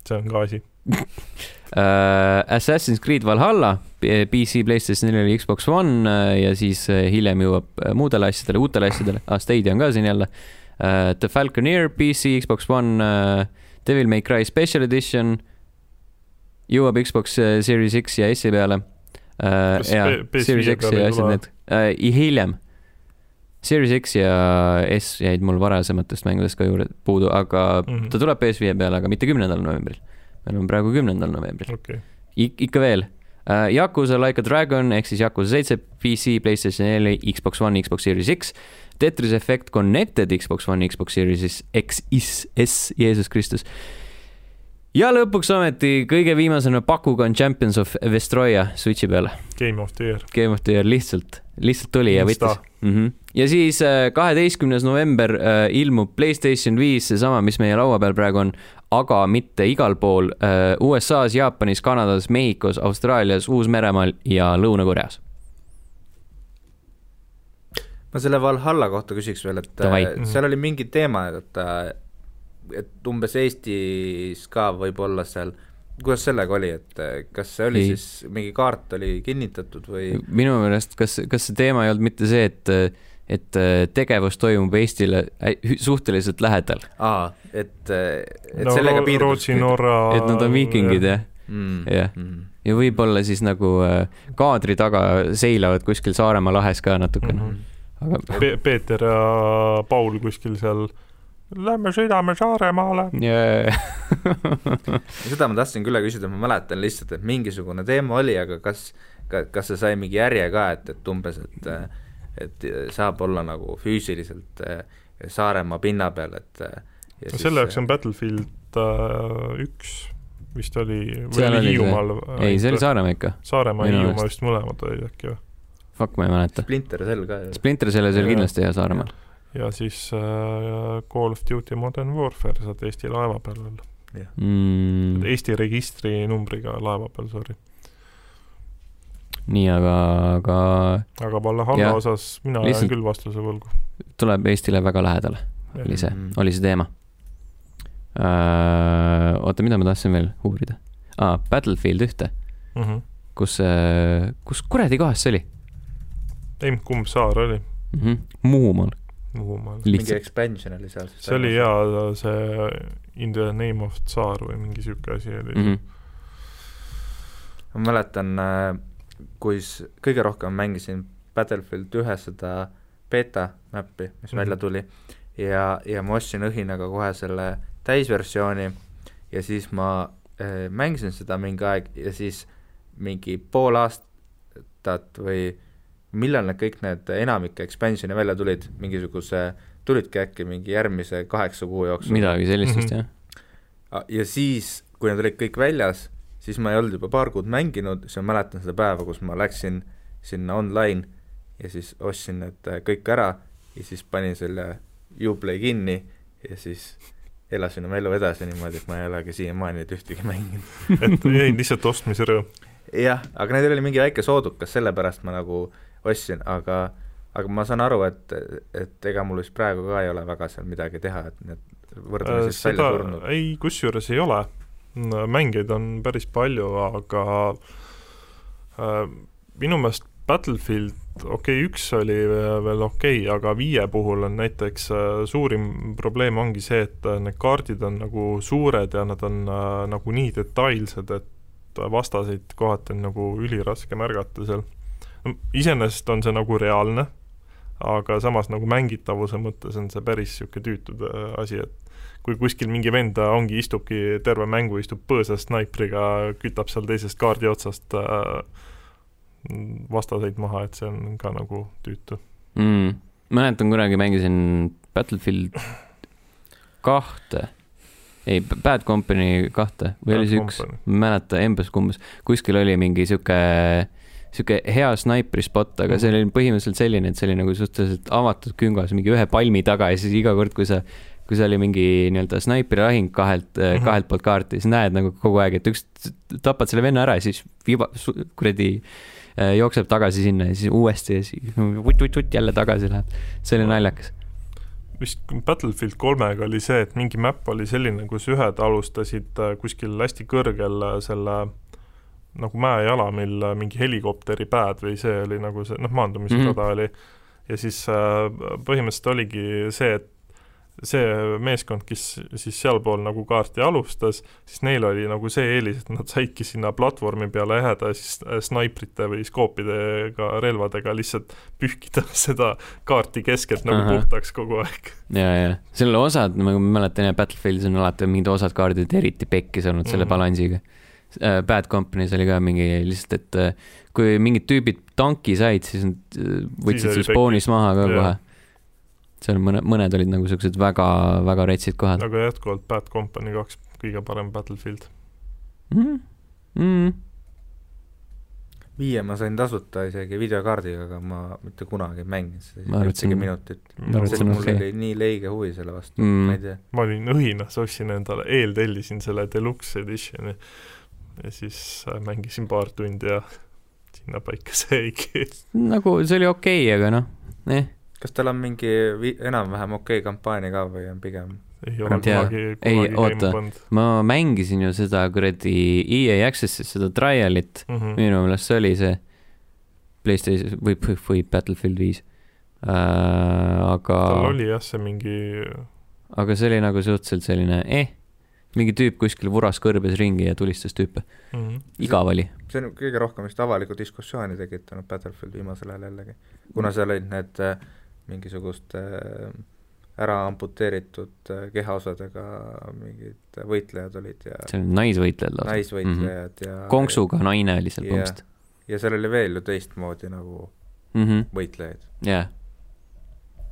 see on ka asi. uh,. Assassin's Creed Valhalla, PC, Playstation 4, Xbox One uh, ja siis uh, hiljem jõuab muudele asjadele, uutele asjadele ah,, Stadia on ka siin jälle uh,. The Falconeer, PC, Xbox One uh,, Devil May Cry Special Edition jõuab Xbox Series X ja S-i peale uh,. PS5 Series X ja asjad need uh,, hiljem. Series X ja S jäid mul varasematest mängudest ka juurde puudu, aga mm. -hmm. ta tuleb PS5 peale, aga mitte kümnendal novembril. me oleme praegu kümnendal novembril okay., Ik, ikka veel uh,. Yakuza Like a Dragon ehk siis Yakuza seitse, PC, Playstation neli, Xbox One, Xbox Series X. Tetris Effect Connected Xbox One, Xbox Series X, S, S, Jeesus Kristus. Ja lõpuks ometi kõige viimasena Bakugan Champions of Vestroia Switchi peale. Game of the Year. Game of the Year lihtsalt, lihtsalt tuli ja võttis mm. -hmm. ja siis kaheteistkümnes november äh, ilmub Playstation viis, seesama, mis meie laua peal praegu on, aga mitte igal pool äh,. USA-s, Jaapanis, Kanadas, Mehhikos, Austraalias, Uus-Meremaal ja Lõuna-Koreas. ma selle Valhalla kohta küsiks veel, et Davai. äh, seal oli mingi teema, et äh, et umbes Eestis ka võib-olla seal, kuidas sellega oli, et kas see oli Ei. siis mingi kaart oli kinnitatud või minu meelest, kas, kas see teema ei olnud mitte see, et, et tegevus toimub Eestile suhteliselt lähedal, aa, et, et no sellega piirdus Rootsi, Norra. et nad on viikingid jah, mm, jah. mm. ja võib-olla siis nagu äh, kaadri taga seilavad kuskil Saaremaa lahes ka natukene mm. -hmm. aga Pe-, Peeter ja Paul kuskil seal, lähme sõidame Saaremaale. yeah. seda ma tahtsin küll küsida, ma mäletan lihtsalt, et mingisugune teema oli, aga kas, kas see sai mingi järje ka, et, et umbes, et et saab olla nagu füüsiliselt äh, Saaremaa pinna peal, et äh, ja selle jaoks on Battlefield äh, üks vist oli, või Seal oli Hiiumaal. ei, see oli Saaremaa ikka, Saaremaa ja Hiiumaa vist mõlemad olid äkki või? fuck, ma ei mäleta. Splinter Cell ka ju. Splinter selles oli Jaa. kindlasti hea Saaremaal. Ja siis äh, Call of Duty Modern Warfare saad Eesti laeva peal olla Mm, Eesti registrinumbriga laeva peal, sorry. nii, aga, aga aga Valhalla osas mina Lihtsalt- jään küll vastuse võlgu. tuleb Eestile väga lähedale, oli see Mhm., oli see teema uh,. oota, mida ma tahtsin veel uurida ah,? Battlefield ühte, Mhm. kus uh,, kus kuradi kohas see oli ei, kumb saar oli mm? -hmm. Muhumaal, Muhumaal? mingi expansion oli seal siis. see oli jaa, see In the name of tsar või mingi sihuke asi oli Mm mm. -hmm. ma mäletan, kui s- kõige rohkem mängisin Battlefield ühe seda beeta mäppi, mis mm -hmm. välja tuli ja, ja ma ostsin õhinaga kohe selle täisversiooni ja siis ma äh, mängisin seda mingi aeg ja siis mingi pool aastat või millal need kõik need enamik expansion'e välja tulid, mingisuguse, tulidki äkki mingi järgmise kaheksa kuu jooksul. midagi sellist vist Mhm. jah. Ah, ja siis, kui need olid kõik väljas, siis ma ei olnud juba paar kuud mänginud, siis ma mäletan seda päeva, kus ma läksin sinna online ja siis ostsin need äh, kõik ära ja siis panin selle Uplay kinni ja siis elasin oma elu edasi niimoodi, et ma ei olegi siiamaani neid ühtegi mänginud. et jäi lihtsalt ostmise rõõm. jah, aga neil oli mingi väike soodukas, sellepärast ma nagu ostsin, aga aga ma saan aru, et, et ega mul vist praegu ka ei ole väga seal midagi teha, et need võrdlemisi välja seda surnud. ei, kusjuures ei ole. mängijaid on päris palju, aga äh, minu meelest Battlefield, okei okay,, üks oli veel okei okay,, aga viie puhul on näiteks äh, suurim probleem ongi see, et äh, need kaardid on nagu suured ja nad on äh, nagu nii detailsed, et vastaseid kohati on nagu üliraske märgata seal. Iseenesest on see nagu reaalne, aga samas nagu mängitavuse mõttes on see päris niisugune tüütu äh, asi, et kui kuskil mingi vend ongi, istubki terve mängu, istub põõsas snaipriga, kütab seal teisest kaardi otsast äh, vastaseid maha, et see on ka nagu tüütu. mm.. mäletan kunagi mängisin Battlefield kahte, ei, Bad Company kahte või Bad oli see üks, ma ei mäleta, umbes-kumbes, kuskil oli mingi sihuke sihuke hea snaipri spot, aga see oli põhimõtteliselt selline, et see oli nagu suhteliselt avatud küngas mingi ühe palmi taga ja siis iga kord, kui sa, kui see oli mingi nii-öelda snaiprilahing kahelt mm, Mhm. -hmm. kahelt poolt kaarti, siis näed nagu kogu aeg, et üks tapad selle venna ära ja siis viiba, kuradi äh, jookseb tagasi sinna ja siis uuesti ja siis vutt-vutt-vutt jälle tagasi läheb. see oli naljakas. vist Battlefield kolmega oli see, et mingi map oli selline, kus ühed alustasid äh, kuskil hästi kõrgel äh, selle nagu mäejalamil äh, mingi helikopteri pääd või see oli nagu see, noh, maandumisrada mm. -hmm. oli ja siis äh, põhimõtteliselt oligi see, et see meeskond, kes siis sealpool nagu kaarti alustas, siis neil oli nagu see eelis, et nad saidki sinna platvormi peale jääda ja siis äh, snaiprite või skoopidega relvadega lihtsalt pühkida seda kaarti keskelt nagu Ahah. puhtaks kogu aeg. ja, ja seal osad, ma mäletan jah, Battlefieldis on alati mingid osad kaardid eriti pekkis olnud selle Mhm. balansiga. Bad Company's oli ka mingi lihtsalt, et äh, kui mingid tüübid tanki said, siis nad äh, võtsid sul spawnis maha ka kohe. seal mõne, mõned olid nagu siuksed väga, väga retsid kohad aga jätkuvalt Bad Company kaks kõige parem Battlefield. mm.. Mm. viie ma sain tasuta isegi videokaardiga, aga ma mitte kunagi ei mänginud seda ühtegi minutit. sest mul okei. oli nii leige huvi selle vastu Mm. mm., ma ei tea. ma olin õhinas, ostsin endale, eeltellisin selle deluxe edition'i ja siis äh, mängisin paar tundi ja sinnapaika see jäigi. nagu see oli okei okay,, aga noh, eh. kas tal on mingi enam-vähem okei kampaania ka või on pigem ei Ma ole ei kunagi, Ei, kunagi oota. ma mängisin ju seda kuradi EA Access'is seda trial'it, mm. -hmm. minu meelest see oli see Playstation või, või, või Battlefield viis äh,. aga tal, oli jah, see mingi, aga see oli nagu suhteliselt selline eh, mingi tüüp kuskil vuras kõrbes ringi ja tulistas tüüpe, mm -hmm. igav oli. see on kõige rohkem vist avalikku diskussiooni tekitanud Battlefield viimasel ajal jällegi, kuna seal olid need äh, mingisugust äh, ära amputeeritud äh, kehaosadega mingid võitlejad olid ja see oli naisvõitlejad lausa. naisvõitlejad mm -hmm. ja konksuga naine oli seal põhimõtteliselt ja seal oli veel ju teistmoodi nagu mm. -hmm. võitlejaid. jah.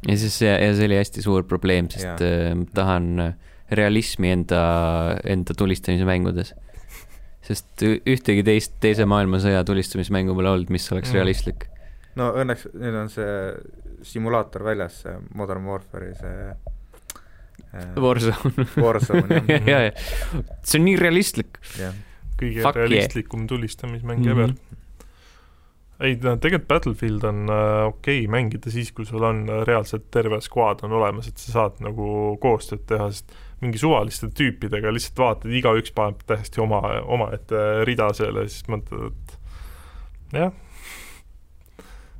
ja siis see, ja see oli hästi suur probleem, sest äh, ma tahan äh, realismi enda, enda tulistamise mängudes. sest ühtegi teist teise maailmasõja tulistamismängu pole olnud, mis oleks Mm. realistlik. no õnneks nüüd on see simulaator väljas, see Modern Warfare'i see äh, Warzone. Warzone ja, jah, ja, ja see on nii realistlik. jah. kõige Fuck yeah. realistlikum tulistamismäng Mhm. mm -hmm. ever. ei no tegelikult Battlefield on äh, okei okay mängida siis, kui sul on äh, reaalselt terve squad on olemas, et sa saad nagu koostööd teha, sest mingi suvaliste tüüpidega lihtsalt vaatad, igaüks paneb täiesti oma, omaette rida seal ja siis mõtled, et jah,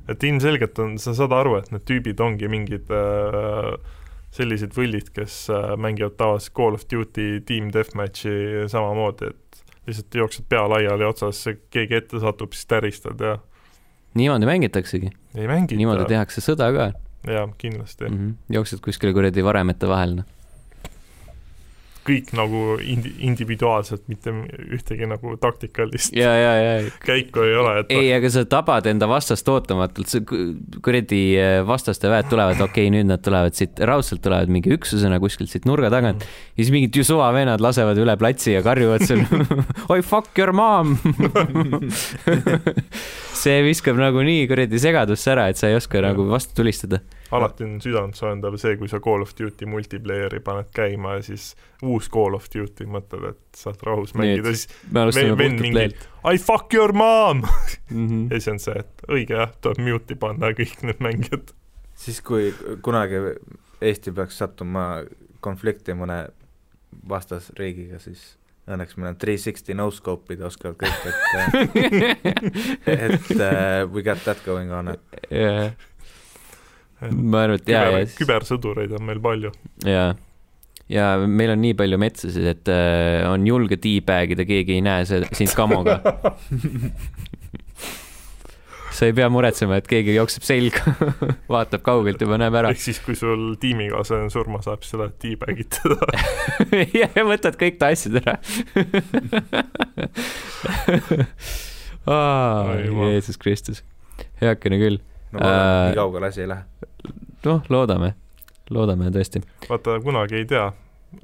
et ilmselgelt on, sa saad aru, et need tüübid ongi mingid äh, sellised võllid, kes äh, mängivad tavaliselt Call of Duty Team Deathmatchi samamoodi, et lihtsalt jooksed pea laiali otsas, keegi ette satub, siis täristad ja niimoodi mängitaksegi, niimoodi tehakse sõda ka jaa, kindlasti mm. -hmm. jooksed kuskile kuradi varemete vahel, noh. Kõik nagu indi-, individuaalselt, mitte ühtegi nagu taktikalist ja, ja, ja käiku ei ole, et ei, aga sa tabad enda vastast ootamatult, see ku- kuradi äh, vastaste väed tulevad, okei okay,, nüüd nad tulevad siit, raudselt tulevad mingi üksusena kuskilt siit nurga tagant ja siis mingid ju suvavennad lasevad üle platsi ja karjuvad sul oi fuck your mom! See viskab nagu nii kuradi segadusse ära, et sa ei oska nagu vastu tulistada. Alati on südantsoojendav see, kui sa Call of Duty multiplayer'i paned käima ja siis uus Call of Duty mõtled, et saad rahus mängida, siis alustame Vend- mingi- I fuck your mom mm. -hmm. ja siis on see, et õige jah, tuleb mute'i panna kõik need mängijad. siis, kui kunagi Eesti peaks sattuma konflikti mõne vastasriigiga, siis õnneks meil on three sixty no-scope'id oskavad kõik, et et uh, we got that going on, et yeah. Ma arvan, et jaa, küber ja, kübersõdureid on meil palju. ja, ja meil on nii palju metsasid, et äh, on julge teabag ida, keegi ei näe see, sind kamoga. sa ei pea muretsema, et keegi jookseb selga, vaatab kaugelt juba, näeb ära ehk siis, kui sul tiimikaaslane surma saab, siis sa lähed teabag'id teda. ja võtad kõik ta asjad ära Ai jumal. Jeesus Kristus, heakene küll. no ma arvan, Äh, et nii kaugele asi ei lähe. noh, loodame, loodame tõesti vaata, kunagi ei tea,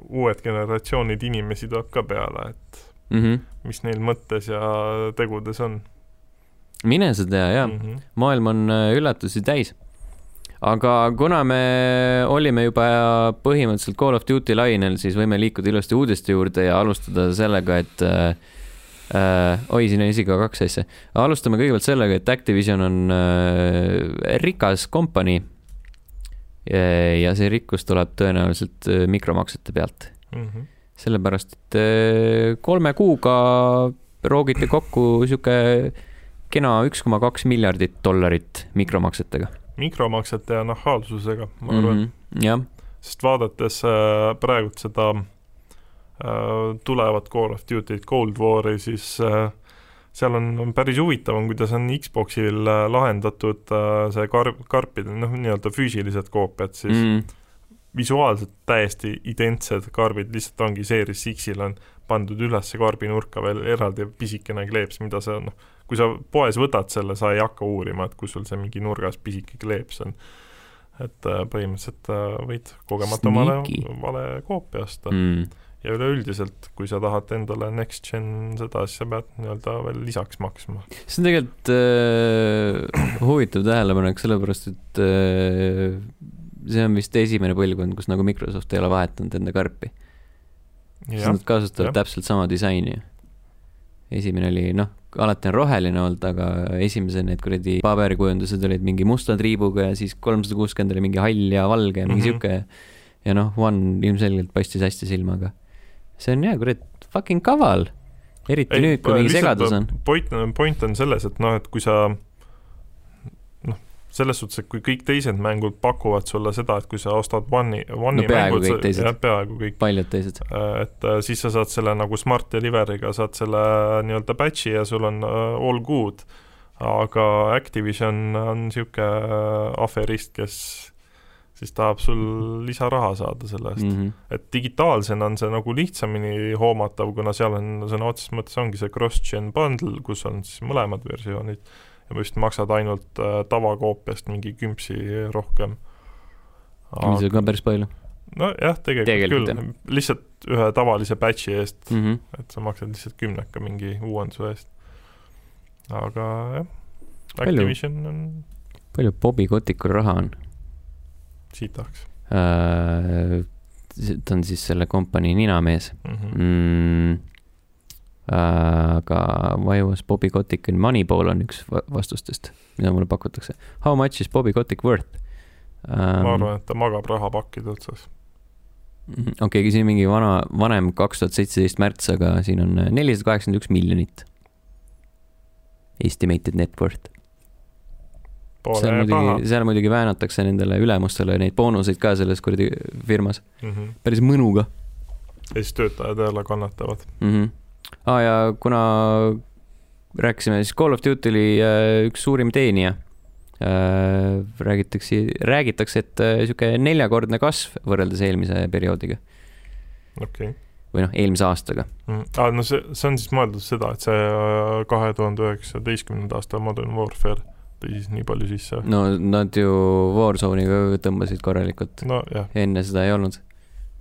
uued generatsioonid inimesi tuleb ka peale, et mm. -hmm. mis neil mõttes ja tegudes on mine sa tea, jaa mm. -hmm. maailm on äh, üllatusi täis. aga kuna me olime juba põhimõtteliselt Call of Duty lainel, siis võime liikuda ilusti uudiste juurde ja alustada sellega, et äh, äh, oi, siin on isegi ka kaks asja. alustame kõigepealt sellega, et Activision on äh, rikas kompanii. Ja see rikkus tuleb tõenäoliselt äh, mikromaksete pealt, Mm -hmm. sellepärast et äh, kolme kuuga roogiti kokku sihuke kena üks koma kaks miljardit dollarit mikromaksetega mikromaksete ja nahaalsusega, ma arvan mm, -hmm. jah, sest vaadates äh, praegult seda tulevat Call of Duty't Cold War'i, siis äh, seal on, on päris huvitav on, kuidas on Xboxil äh, lahendatud äh, see karp, karpide, noh, nii-öelda füüsilised koopiad siis mm. visuaalselt täiesti identsed karbid, lihtsalt ongi Series X-il on pandud üles karbinurka veel eraldi pisikene kleeps, mida sa noh, kui sa poes võtad selle, sa ei hakka uurima, et kus sul see mingi nurgas pisike kleeps on. et äh, põhimõtteliselt võid kogemata omale vale koopia osta mm. Ja üleüldiselt, kui sa tahad endale next gen seda, siis sa pead nii-öelda veel lisaks maksma. see on tegelikult äh, huvitav tähelepanek, sellepärast et äh, see on vist esimene põlvkond, kus nagu Microsoft ei ole vahetanud enda karpi. sest nad, kasutavad jah. täpselt sama disaini. esimene oli noh, alati on roheline olnud, aga esimesed need kuradi paberkujundused olid mingi musta triibuga ja siis kolmsada kuuskümmend oli mingi hall ja valge ja mingi mm -hmm. sihuke. ja noh, One ilmselgelt paistis hästi silma, aga see on jah, kurat, fucking kaval. eriti ei, nüüd, kui mingi segadus on. point, point on selles, et noh, et kui sa noh, selles suhtes, et kui kõik teised mängud pakuvad sulle seda, et kui sa ostad One'i, One'i No peaaegu mängud, kõik teised. peaaegu kõik, paljud teised. et äh, siis sa saad selle nagu Smart Delivery'ga saad selle nii-öelda batch'i ja sul on äh, all good, aga Activision on niisugune äh, aferist, kes siis tahab sul lisaraha saada selle eest mm.. Mm -hmm. et digitaalsena on see nagu lihtsamini hoomatav, kuna seal on sõna otseses mõttes ongi see cross-gen bundle, kus on siis mõlemad versioonid ja vist maksad ainult äh, tavakoopiast mingi kümpsi rohkem. see on ka päris palju nojah, tegelikult, Tegelikult, küll, lihtsalt ühe tavalise batch'i eest mm. -hmm. et sa maksad lihtsalt kümneka mingi uuenduse eest. aga jah? Activision on palju Bobi Kotikul raha on? Sitaks Äh, ta on siis selle kompanii ninamees mm. -hmm. mm,. aga why was Bobby Kotick in Moneyball on üks va- vastustest, mida mulle pakutakse. How much is Bobby Kotick worth um,? ma arvan, et ta magab rahapakkide otsas. okei okay,, siin mingi vana, vanem kaks tuhat seitseteist märts, aga siin on nelisada kaheksakümmend üks miljonit. Estimated net worth. Seal Pole paha muidugi, seal muidugi väänatakse nendele ülemustele neid boonuseid ka selles kuradi firmas, mm. -hmm. päris mõnuga ja siis töötajad jälle kannatavad. mm. -hmm. ah, ja kuna rääkisime, siis Call of Duty oli äh, üks suurim teenija äh,. räägitakse, räägitakse, et äh, sihuke neljakordne kasv võrreldes eelmise perioodiga okei okay.. või noh, eelmise aastaga. Mm. Ah, no see, see on siis mõeldud seda, et see äh, kahe tuhande üheksateistkümnenda aasta Modern Warfare tõi siis nii palju sisse. no nad ju Warzone'iga tõmbasid korralikult, nojah, enne seda ei olnud.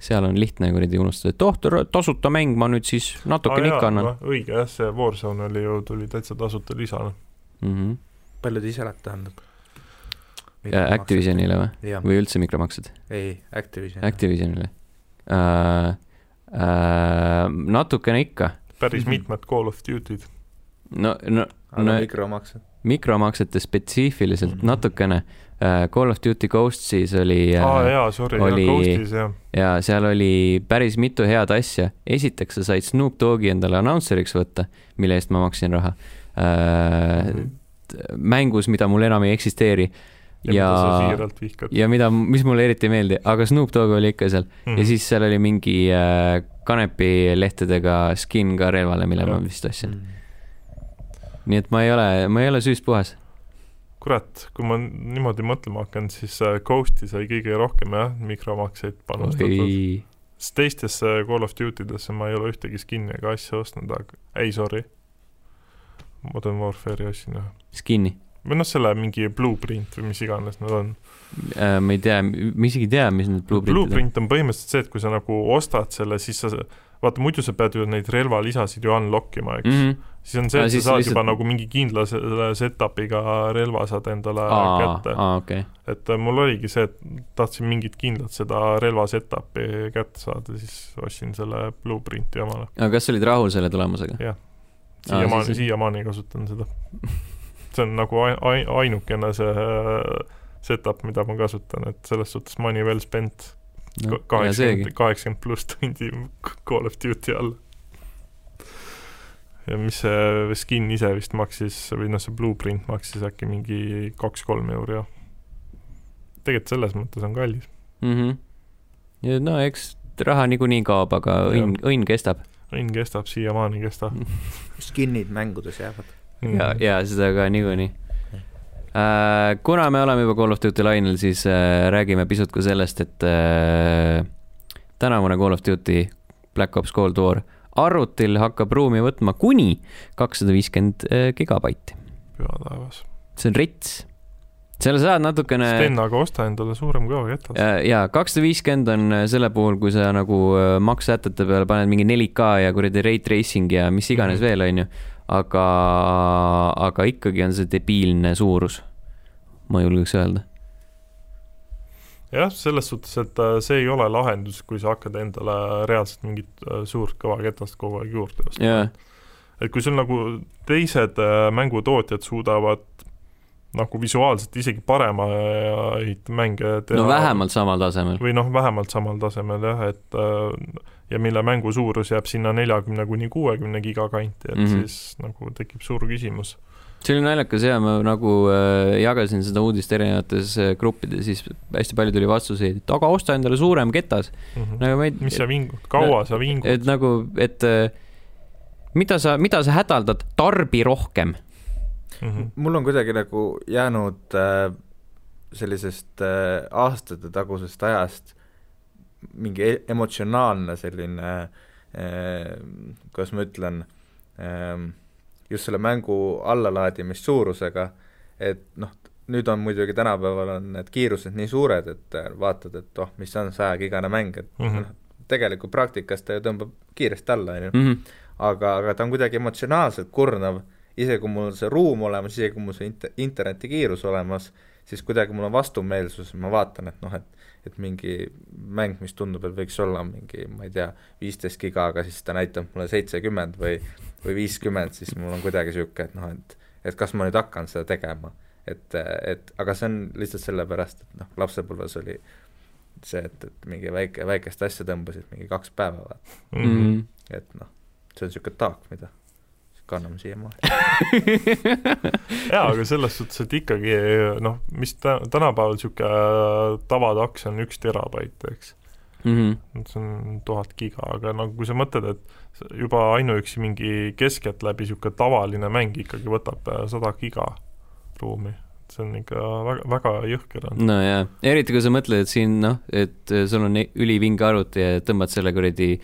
seal on lihtne kuradi unustada, et oh, tasuta mäng, ma nüüd siis natukene ikka annan. õige jah, see Warzone oli ju, tuli täitsa tasuta lisana. Mm -hmm. palju ta ise läheb, tähendab? Activisionile või? või üldse mikromaksed? ei, Activision. Activisionile äh,. Äh, natukene ikka, päris mitmed Call of Duty'd. no, no aga no- mikromaksed? Mikromaksete spetsiifiliselt mm Mhm. -hmm. natukene äh,. Call of Duty Ghosts'is oli aa äh, jaa, sorry, oli- Ghostis jah. ja seal oli päris mitu head asja. esiteks sa said Snoop Dogi endale announcer'iks võtta, mille eest ma maksin raha äh,. Mhm. mängus, mida mul enam ei eksisteeri ja ja, ja mida, mis mulle eriti ei meeldi, aga Snoop Dogg oli ikka seal Mhm. mm. ja siis seal oli mingi äh, kanepilehtedega skin ka relvale, mille Jah. ma vist ostsin. Mm. Nii et ma ei ole, ma ei ole süüst puhas. kurat, kui ma niimoodi mõtlema hakkan, siis äh, Ghosti sai kõige rohkem jah, mikromakseid panustatud. sest teistesse Call of Duty desse ma ei ole ühtegi skin'i ega asja ostnud, aga ei, sorry. Modern Warfare'i ostsin jah, skin'i, või noh, selle mingi blueprint või mis iganes nad on. Äh, ma ei tea, ma isegi ei tea, mis need blueprintid on. Blueprint on põhimõtteliselt see, et kui sa nagu ostad selle, siis sa, vaata muidu sa pead ju neid relvalisasid ju unlock ima, eks mm. -hmm. Siis on see, et sa saad lihtsalt- juba nagu mingi kindla selle setup'iga relva saad endale aa, kätte. okei. et äh, mul oligi see, et tahtsin mingit kindlat seda relva setup'i kätte saada, siis ostsin selle blueprinti omale. aga kas sa olid rahul selle tulemusega? siiamaani, siis- siiamaani kasutan seda. see on nagu ai- ai- ainukene see äh, setup, mida ma kasutan, et selles suhtes money well spent. seegi kaheksakümmend, kaheksakümmend pluss tundi Call of Duty all. Ja mis see skin ise vist maksis või noh, see blueprint maksis äkki mingi kaks-kolm euri ja tegelikult selles mõttes on kallis. mm. -hmm. ja no eks raha niikuinii kaob, aga õnn, õnn kestab õnn kestab, siiamaani kestab. skin'id mängudes jäävad. Mm. ja, ja seda ka niikuinii äh,. kuna me oleme juba Call of Duty lainel, siis äh, räägime pisut ka sellest, et äh, tänavune Call of Duty Black Ops Cold War arvutil hakkab ruumi võtma kuni kakssada viiskümmend äh, gigabaiti. püha taevas. see on rets. seal saad natukene Sten, aga osta endale suurem kõvaketas. ja, ja kakssada viiskümmend on äh, selle puhul, kui sa nagu äh, makssätete peale paned mingi 4K ja kuradi rate tracing ja mis iganes Mhm. veel, onju. aga, aga ikkagi on see debiilne suurus, ma julgeks öelda. jah, selles suhtes, et äh, see ei ole lahendus, kui sa hakkad endale reaalselt mingit äh, suurt kõvaketast kogu aeg juurde ostma jaa, et kui sul nagu teised äh, mängutootjad suudavad nagu visuaalselt isegi paremaid mänge teha no vähemalt samal tasemel. või noh, vähemalt samal tasemel jah, et ja mille mängu suurus jääb sinna neljakümne kuni kuuekümne giga kanti, et mm. -hmm. siis nagu tekib suur küsimus. See oli naljakas ja ma nagu äh, jagasin seda uudist erinevates äh, gruppides, siis hästi palju tuli vastuseid, et aga osta endale suurem ketas. Mm -hmm. nagu ei, mis sa vingud, kaua sa vingud? et nagu, et äh, mida sa, mida sa hädaldad, tarbi rohkem. Mm -hmm. mul on kuidagi nagu jäänud äh, sellisest äh, aastate tagusest ajast mingi e- emotsionaalne selline äh, kuidas ma ütlen äh,, just selle mängu allalaadimissuurusega, et noh, nüüd on muidugi tänapäeval on need kiirused nii suured, et äh, vaatad, et oh, mis on sajakigane mäng, et mm. -hmm. noh, tegelikult praktikas ta ju tõmbab kiiresti alla, on ju Mhm. aga, aga ta on kuidagi emotsionaalselt kurnav, isegi kui mul on see ruum olemas, isegi kui mul see int-, internetikiirus olemas, siis kuidagi mul on vastumeelsus, ma vaatan, et noh, et et mingi mäng, mis tundub, et võiks olla mingi, ma ei tea, viisteist giga, aga siis ta näitab mulle seitsekümmend või või viiskümmend, siis mul on kuidagi niisugune, et noh, et et kas ma nüüd hakkan seda tegema. et, et aga see on lihtsalt sellepärast, et noh, lapsepõlves oli see, et, et mingi väike, väikest asja tõmbasid mingi kaks päeva, vaata, Mm -hmm. et noh, see on niisugune taak, mida kanname siiamaani. jaa, aga selles suhtes, et ikkagi noh, mis tä-, tänapäeval niisugune tavataks on üks terabait, eks. Mhm. see on tuhat giga, aga no kui sa mõtled, et juba ainuüksi mingi keskeltläbi niisugune tavaline mäng ikkagi võtab äh, sada giga ruumi, see on ikka väga, väga jõhker on. no jaa, eriti kui sa mõtled, et siin noh, et äh, sul on ülivinge arvuti ja tõmbad selle kuradi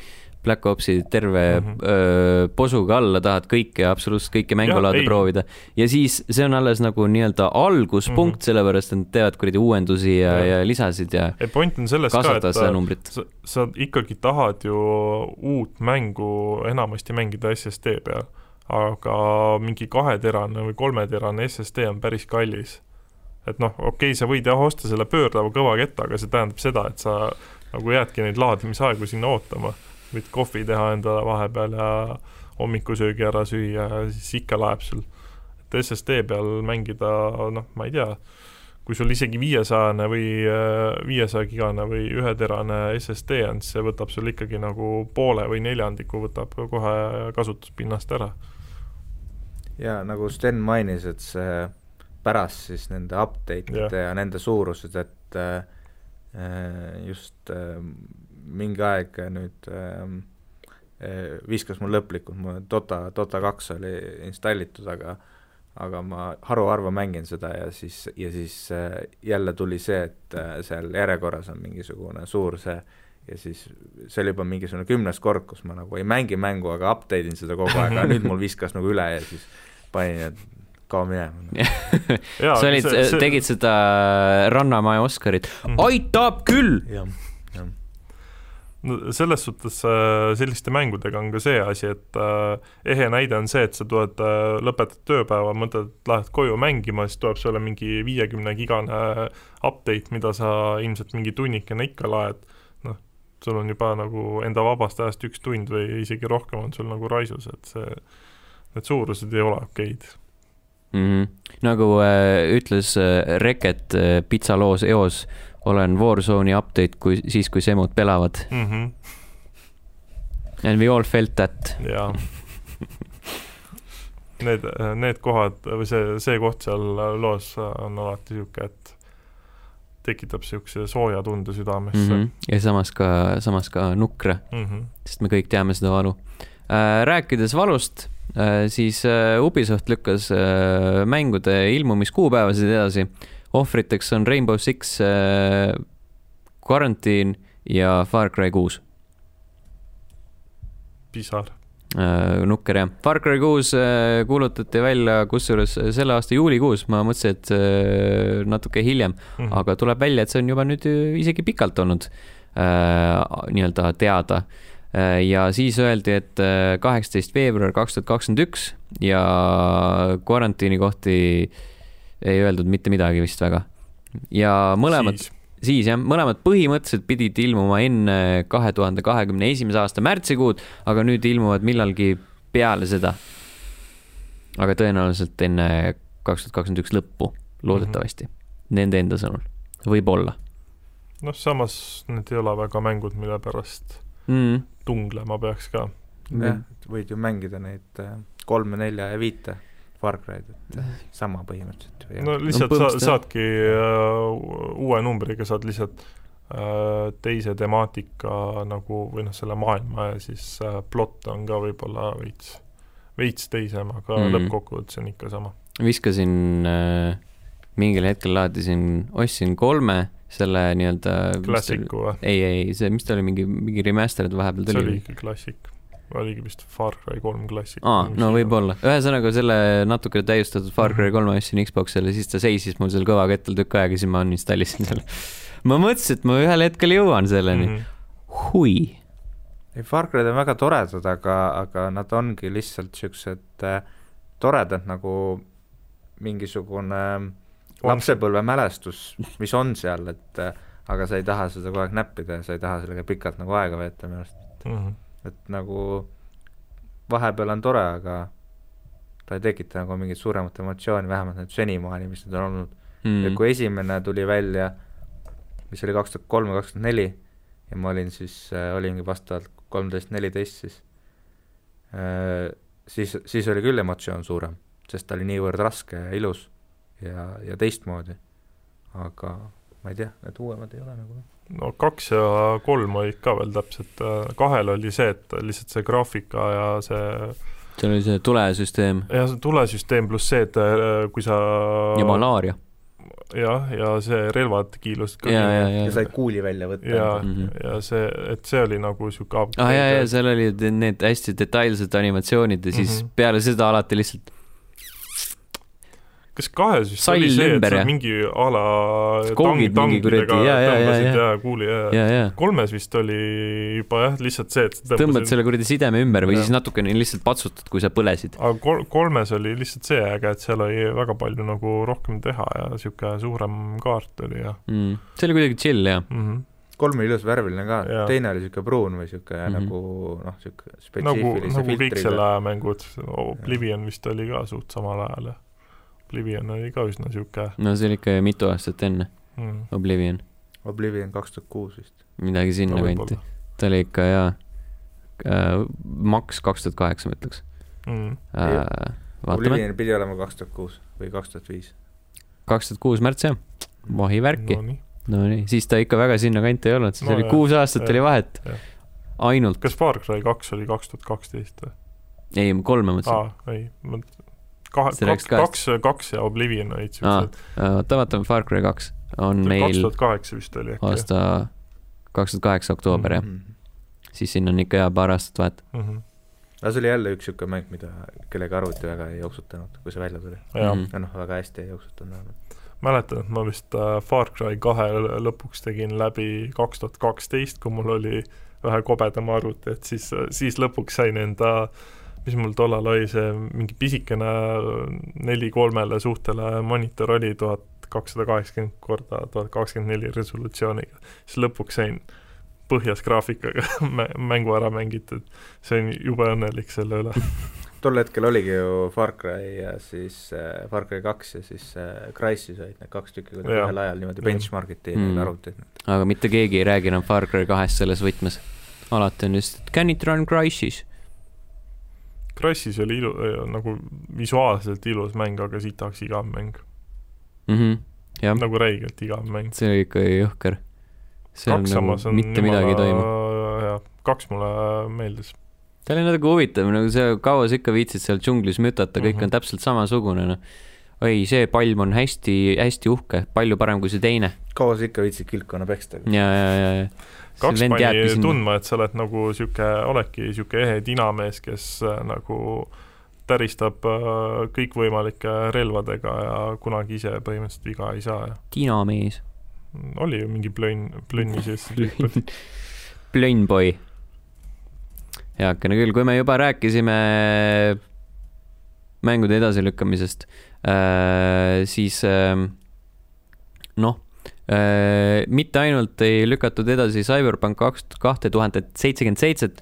Black Opsi terve mm. -hmm. öö, posuga alla, tahad kõike, absoluutselt kõiki mängulaade proovida. ja siis see on alles nagu nii-öelda alguspunkt mm. -hmm. sellepärast et nad teevad kuradi uuendusi ja, Jah. ja lisasid ja point on selles ka, et numbrit. sa, sa ikkagi tahad ju uut mängu enamasti mängida SSD peal, aga mingi kaheterane või kolmeterane SSD on päris kallis. et noh, okei okay,, sa võid jah osta selle pöördava kõvaketta, aga see tähendab seda, et sa nagu jäädki neid laadimisaegu sinna ootama. Võid kohvi teha endale vahepeal ja hommikusöögi ära süüa ja siis ikka läheb sul. et SSD peal mängida, noh, ma ei tea kui sul isegi viiesajane või viiesaja gigane või üheterane SSD on, siis see võtab sul ikkagi nagu poole või neljandiku võtab kohe kasutuspinnast ära. ja nagu Sten mainis, et see pärast siis nende update'ide Jah. ja nende suurused, et äh, just äh, mingi aeg nüüd äh, äh, viskas mul lõplikult, mul Dota, Dota kaks oli installitud, aga aga ma haruharva mängin seda ja siis, ja siis äh, jälle tuli see, et äh, seal järjekorras on mingisugune suur see ja siis see oli juba mingisugune kümnes kord, kus ma nagu ei mängi mängu, aga update in seda kogu aeg, aga nüüd mul viskas nagu üle ja siis panin, et kao minema. sa olid, tegid seda Rannamaja Oscarit, Mhm. aitab küll. No selles suhtes äh, selliste mängudega on ka see asi, et äh, ehe näide on see, et sa tuled, lõpetad tööpäeva, mõtled, et lähed koju mängima, siis tuleb sulle mingi viiekümne gigane update, mida sa ilmselt mingi tunnikene ikka laed, noh, sul on juba nagu enda vabast ajast üks tund või isegi rohkem on sul nagu raisus, et see, need suurused ei ole okeid. mm. -hmm. nagu äh, ütles äh, Reket äh, pitsaloos eos, olen Warzone'i update, kui siis, kui semud pelavad mm. -hmm. and we all felt that. jaa. Need, need kohad või see, see koht seal loos on alati niisugune, et tekitab niisuguse sooja tunde südamesse mm. mm. -hmm. ja samas ka, samas ka nukra, -hmm. sest me kõik teame seda valu äh,. rääkides valust äh,, siis äh, Ubisoft lükkas äh, mängude ilmumiskuupäevasid edasi. Ohvriteks on Rainbow Six äh,, Quarantine ja Far Cry kuus pisar. äh,. nukker jah, Far Cry kuus äh, kuulutati välja kusjuures selle aasta juulikuus, ma mõtlesin, et äh, natuke hiljem, Mhm. aga tuleb välja, et see on juba nüüd äh, isegi pikalt olnud äh, nii-öelda teada äh,. ja siis öeldi, et kaheksateist veebruar kaks tuhat kakskümmend üks ja karantiini kohti ei öeldud mitte midagi vist väga. ja mõlemad, siis siis jah, mõlemad põhimõtteliselt pidid ilmuma enne kahe tuhande kahekümne esimese aasta märtsikuud, aga nüüd ilmuvad millalgi peale seda. aga tõenäoliselt enne kaks tuhat kakskümmend üks lõppu, loodetavasti mm, -hmm. nende enda sõnul, võib-olla noh, samas need ei ole väga mängud, mille pärast mm.. tunglema peaks ka. jah, võid ju mängida neid äh, kolme, nelja ja viite Far Cry'd, et sama põhimõtteliselt no lihtsalt No sa saadki äh, uue numbriga saad lihtsalt äh, teise temaatika nagu või noh, selle maailma ja siis äh, plott on ka võib-olla veits, veits teisem, aga mm. Mhm. lõppkokkuvõttes on ikka sama. viskasin äh,, mingil hetkel laadisin, ostsin kolme selle nii-öelda. klassiku või? ei, ei, see, mis ta oli, mingi, mingi remastered vahepeal see tuli oli. ikka klassik. Oligi vist Far Cry kolm klassik. aa, no võib-olla, ühesõnaga selle natuke täiustatud Far Cry kolme ostsin Xbox'ile, siis ta seisis mul seal kõvakettal tükk aega, siis ma uninstallisin selle. ma mõtlesin, et ma ühel hetkel jõuan selleni mm. mm. -hmm. hui. ei, Far Cry'd on väga toredad, aga, aga nad ongi lihtsalt niisugused äh, toredad nagu mingisugune lapsepõlvemälestus, mis on seal, et äh, aga sa ei taha seda kogu aeg näppida ja sa ei taha sellega pikalt nagu aega veeta minu arust, Mm -hmm. Et nagu vahepeal on tore, aga ta ei tekita nagu mingit suuremat emotsiooni, vähemalt need senimaani, mis need on olnud mm.. ja kui esimene tuli välja, mis oli kaks tuhat kolm või kaks tuhat neli ja ma olin siis äh,, olingi vastavalt kolmteist, neliteist siis äh,, siis, siis oli küll emotsioon suurem, sest ta oli niivõrd raske ja ilus ja, ja teistmoodi. aga ma ei tea, need uuemad ei ole nagu. No kaks ja kolm olid ka veel täpselt, kahel oli see, et lihtsalt see graafika ja see seal oli see tulesüsteem ja see tulesüsteem pluss see, et äh, kui sa ja malaaria. jah, ja see relvad kiilusid ka ja, ja, ja ja. said kuuli välja võtta. ja Mhm. ja see, et see oli nagu niisugune ah ja, ja seal olid need hästi detailsed animatsioonid ja siis mm. -hmm. peale seda alati lihtsalt kas kahes vist Sall oli see, et sa ja- mingi a la tang- tangidega ja, ja, ja, tõmbasid ja. ja kuuli ja, ja, ja kolmes vist oli juba jah, lihtsalt see, et sa tõmbad selle kuradi sideme ümber või Jah. siis natukene lihtsalt patsutad, kui sa põlesid. aga kol-, kolmes oli lihtsalt see äge, et seal oli väga palju nagu rohkem teha ja niisugune suurem kaart oli ja Mm. see oli kuidagi chill jah. mm -hmm. kolm oli ilus värviline ka teine oli niisugune pruun või niisugune mm -hmm. nagu noh, niisugune nagu, spetsiifilise nagu kõik filtriga selle aja mängud, Oblivion vist oli ka suht samal ajal ja Oblivion oli ka üsna niisugune no see oli ikka mitu aastat enne mm, Oblivion, Oblivion kaks tuhat kuus vist. midagi sinna no kanti ta oli ikka jaa äh,, Max kaks tuhat kaheksa ma ütleks mm.. äh,. vaatame, Oblivion pidi olema kaks tuhat kuus või kaks tuhat viis. kaks tuhat kuus märts jah, vahi värki. Nonii, Nonii, siis ta ikka väga sinna kanti ei olnud, siis No oli jah, kuus aastat jah, oli vahet ainult, kas Far Cry kaks oli kaks tuhat kaksteist või? ei kolme mõtlesin. aa, ei, ma kahe, See kaks, kaks, kaks ja Oblivion olid siuksed, oota, vaatame, Far Cry kaks on kaks meil tuhat kaheksa vist oli äkki. aasta kaks tuhat kaheksa oktoober jah, Mhm. siis sinna on ikka hea paar aastat vahet. mm. -hmm. aga see oli jälle üks niisugune mäng, mida kellegi arvuti väga ei jooksutanud, kui see välja tuli. Mhm. ja noh, väga hästi ei jooksutanud vähemalt. mäletan, et ma vist äh, Far Cry kahe lõpuks tegin läbi kaks tuhat kaksteist, kui mul oli vähe kobedam arvuti, et siis, siis lõpuks sain enda mis mul tollal oli, see mingi pisikene neli kolmele suhtele monitor oli, tuhat kakssada kaheksakümmend korda tuhat kakskümmend neli resolutsiooniga. siis lõpuks sain põhjas graafikaga mängu ära mängitud, see on jube õnnelik selle üle tol hetkel oligi ju Far Cry ja siis äh, Far Cry kaks ja siis äh, Crysis olid need kaks tükki kuidagi ühel ajal niimoodi benchmark iti Mm. neid arvuteid. aga mitte keegi ei räägi enam Far Cry kahest selles võtmes. alati on just, can it run Crysis? Crashis oli ilu- äh,, nagu visuaalselt ilus mäng, aga sitaks igav mäng. Mhm. jah, nagu räigelt igav mäng. see oli ikka jõhker. seal kaks nagu samas on mitte midagi ei toimu. kaks mulle meeldis. see oli natuke huvitav, nagu see, kaua sa ikka viitsid seal džunglis mütata, kõik mm. -hmm. on täpselt samasugune, noh. oi, see palm on hästi, hästi uhke, palju parem kui see teine. kaua sa ikka viitsid kilpkonna peksta? ja, ja, ja, ja. Kaks pani tundma, et sa oled nagu sihuke, oledki sihuke ehe dinamees, kes äh, nagu täristab äh, kõikvõimalike relvadega ja kunagi ise põhimõtteliselt viga ei saa ja dinamees. oli ju mingi plönn, plönni sees Plönn boy. heakene küll, kui me juba rääkisime mängude edasilükkamisest, siis ähm, noh, mitte ainult ei lükatud edasi Cyberpunk kaks, kahte tuhandet seitsekümmend seitset,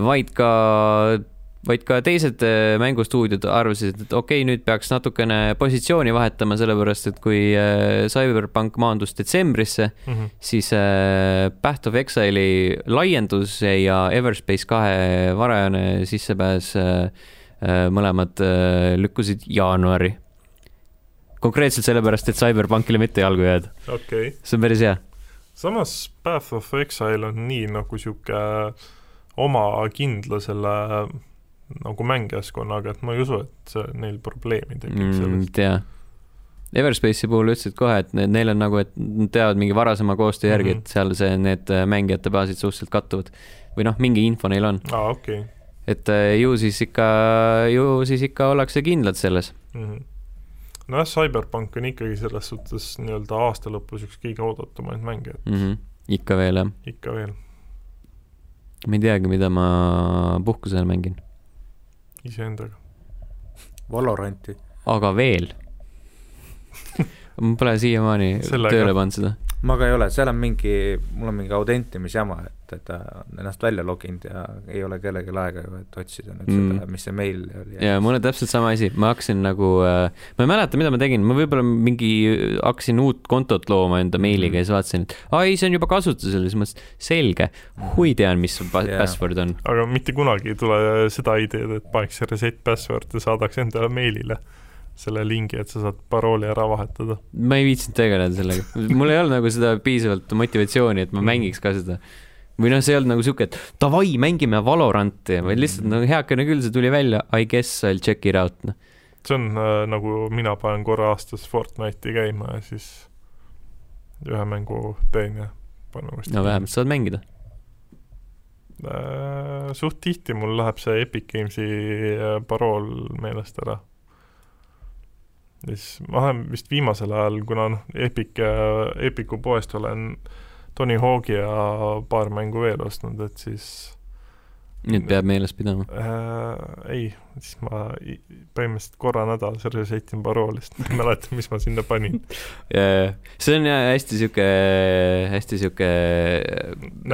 vaid ka, vaid ka teised äh, mängustuudiod arvasid, et okei okay,, nüüd peaks natukene positsiooni vahetama, sellepärast et kui äh, Cyberpunk maandus detsembrisse, Mhm. siis äh, Path of Exile'i laiendus ja Everspace kahe varajane sissepääs äh, äh, mõlemad äh, lükkusid jaanuari. Konkreetselt sellepärast, et CyberPunkile mitte jalgu jääda, okei okay., see on päris hea. samas Path of Exile on nii nagu sihuke oma kindla selle nagu mängijaskonnaga, et ma ei usu, et see neil probleemi tekib mm,. sellest. tea. Everspace'i puhul ütlesid kohe, et ne- neil on nagu, et nad teavad mingi varasema koostöö järgi mm, Mhm. -hmm. et seal see, need äh, mängijate baasid suhteliselt kattuvad. või noh, mingi info neil on, aa, okei okay. et äh, ju siis ikka, ju siis ikka ollakse kindlad selles mm -hmm. nojah, Cyberpunk on ikkagi selles suhtes nii-öelda aasta lõpus üks kõige oodatumaid mänge, et mm. -hmm. ikka veel jah, ikka veel ma ei teagi, mida ma puhkusel mängin, iseendaga. Valoranti. aga veel. ma pole siiamaani tööle pannud seda. Ma ka ei ole, seal on mingi, mul on mingi autentimisjama, et, et ta on ennast välja loginud ja ei ole kellelgi aega ju, et otsida nüüd Mm. seda, mis see meil oli. ja mul on täpselt sama asi, ma hakkasin nagu äh,, ma ei mäleta, mida ma tegin, ma võib-olla mingi, hakkasin uut kontot looma enda meiliga ja siis vaatasin, et ai, see on juba kasutusel siis mõtlesin, selge, hui tean, mis su pa- Jaa. password on. aga mitte kunagi ei tule seda ideed, et paneks reset password ja saadaks endale meilile selle lingi, et sa saad parooli ära vahetada. ma ei viitsinud tegeleda sellega, mul ei olnud nagu seda piisavalt motivatsiooni, et ma Mm. mängiks ka seda. või noh, see ei olnud nagu siuke, et davai, mängime Valoranti, vaid lihtsalt no heakene küll, see tuli välja, I guess I will check it out, noh. see on äh, nagu mina panen korra aastas Fortnite'i käima ja siis ühe mängu teen ja panen uuesti no vähemalt saad mängida. äh,. suht tihti mul läheb see Epic Games'i äh, parool meelest ära. Ja siis ma olen vist viimasel ajal, kuna noh, Epic, Epicu poest olen Tony Hawk'i ja paar mängu veel ostnud, et siis nüüd peab meeles pidama. äh, ei, siis ma põhimõtteliselt korra nädalas resetin parooli, sest ma ei mäleta, mis ma sinna panin. see on jah hästi sihuke, hästi sihuke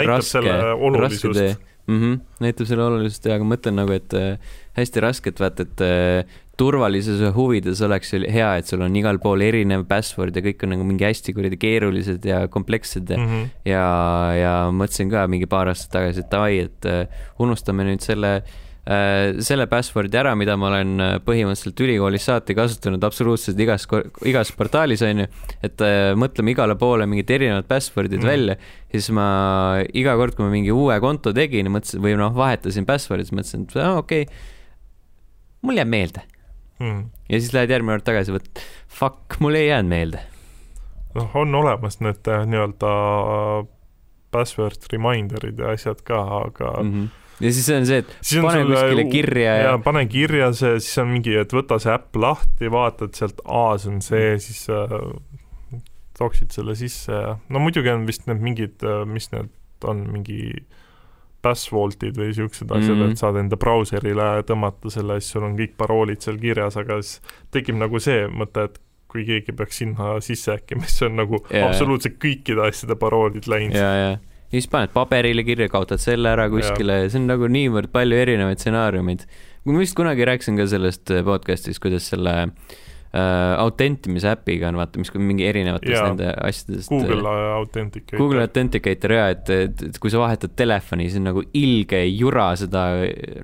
näitab selle olulisust. mm. -hmm, näitab selle olulisust ja, aga ma mõtlen nagu, et äh, hästi raske, et vaata, et äh, turvalisuse huvides oleks hea, et sul on igal pool erinev password ja kõik on nagu mingi hästi kuradi keerulised ja komplekssed ja Mm -hmm. ja, ja mõtlesin ka mingi paar aastat tagasi, et davai, et äh, unustame nüüd selle äh, selle password'i ära, mida ma olen äh, põhimõtteliselt ülikoolist saati kasutanud absoluutselt igas, igas portaalis onju, et äh, mõtleme igale poole mingid erinevad password'id Mm. välja, siis ma iga kord, kui ma mingi uue konto tegin, mõtlesin või noh, vahetasin password'i, siis mõtlesin, et aa, okei okay,, mul jääb meelde Mm. ja siis lähed järgmine kord tagasi, võt fuck, mul ei jäänud meelde. noh, on olemas need äh, nii-öelda password reminder'id ja asjad ka, aga mm. Mm -hmm. ja siis on see, et siis pane sul kuskile kirja ja, ja pane kirja see, siis on mingi, et võta see äpp lahti, vaatad sealt, aa, see on see, siis äh, toksid selle sisse ja no muidugi on vist need mingid, mis need on, mingi password'id või siuksed asjad mm, Mhm. -hmm. et saad enda brauserile tõmmata selle, siis sul on kõik paroolid seal kirjas, aga siis tekib nagu see mõte, et kui keegi peaks sinna sisse häkkima, siis on nagu jaa. absoluutselt kõikide asjade paroolid läinud. ja, ja, ja siis paned paberile kirja, kaotad selle ära kuskile ja see on nagu niivõrd palju erinevaid stsenaariumeid. ma vist kunagi rääkisin ka sellest podcast'is, kuidas selle äh, autentimise äpiga on vaata, mis mingi erinevatest Jaa. nende asjadest. Google Authenticator. Google Authenticator ja et, et, et kui sa vahetad telefoni, siis on nagu ilge jura seda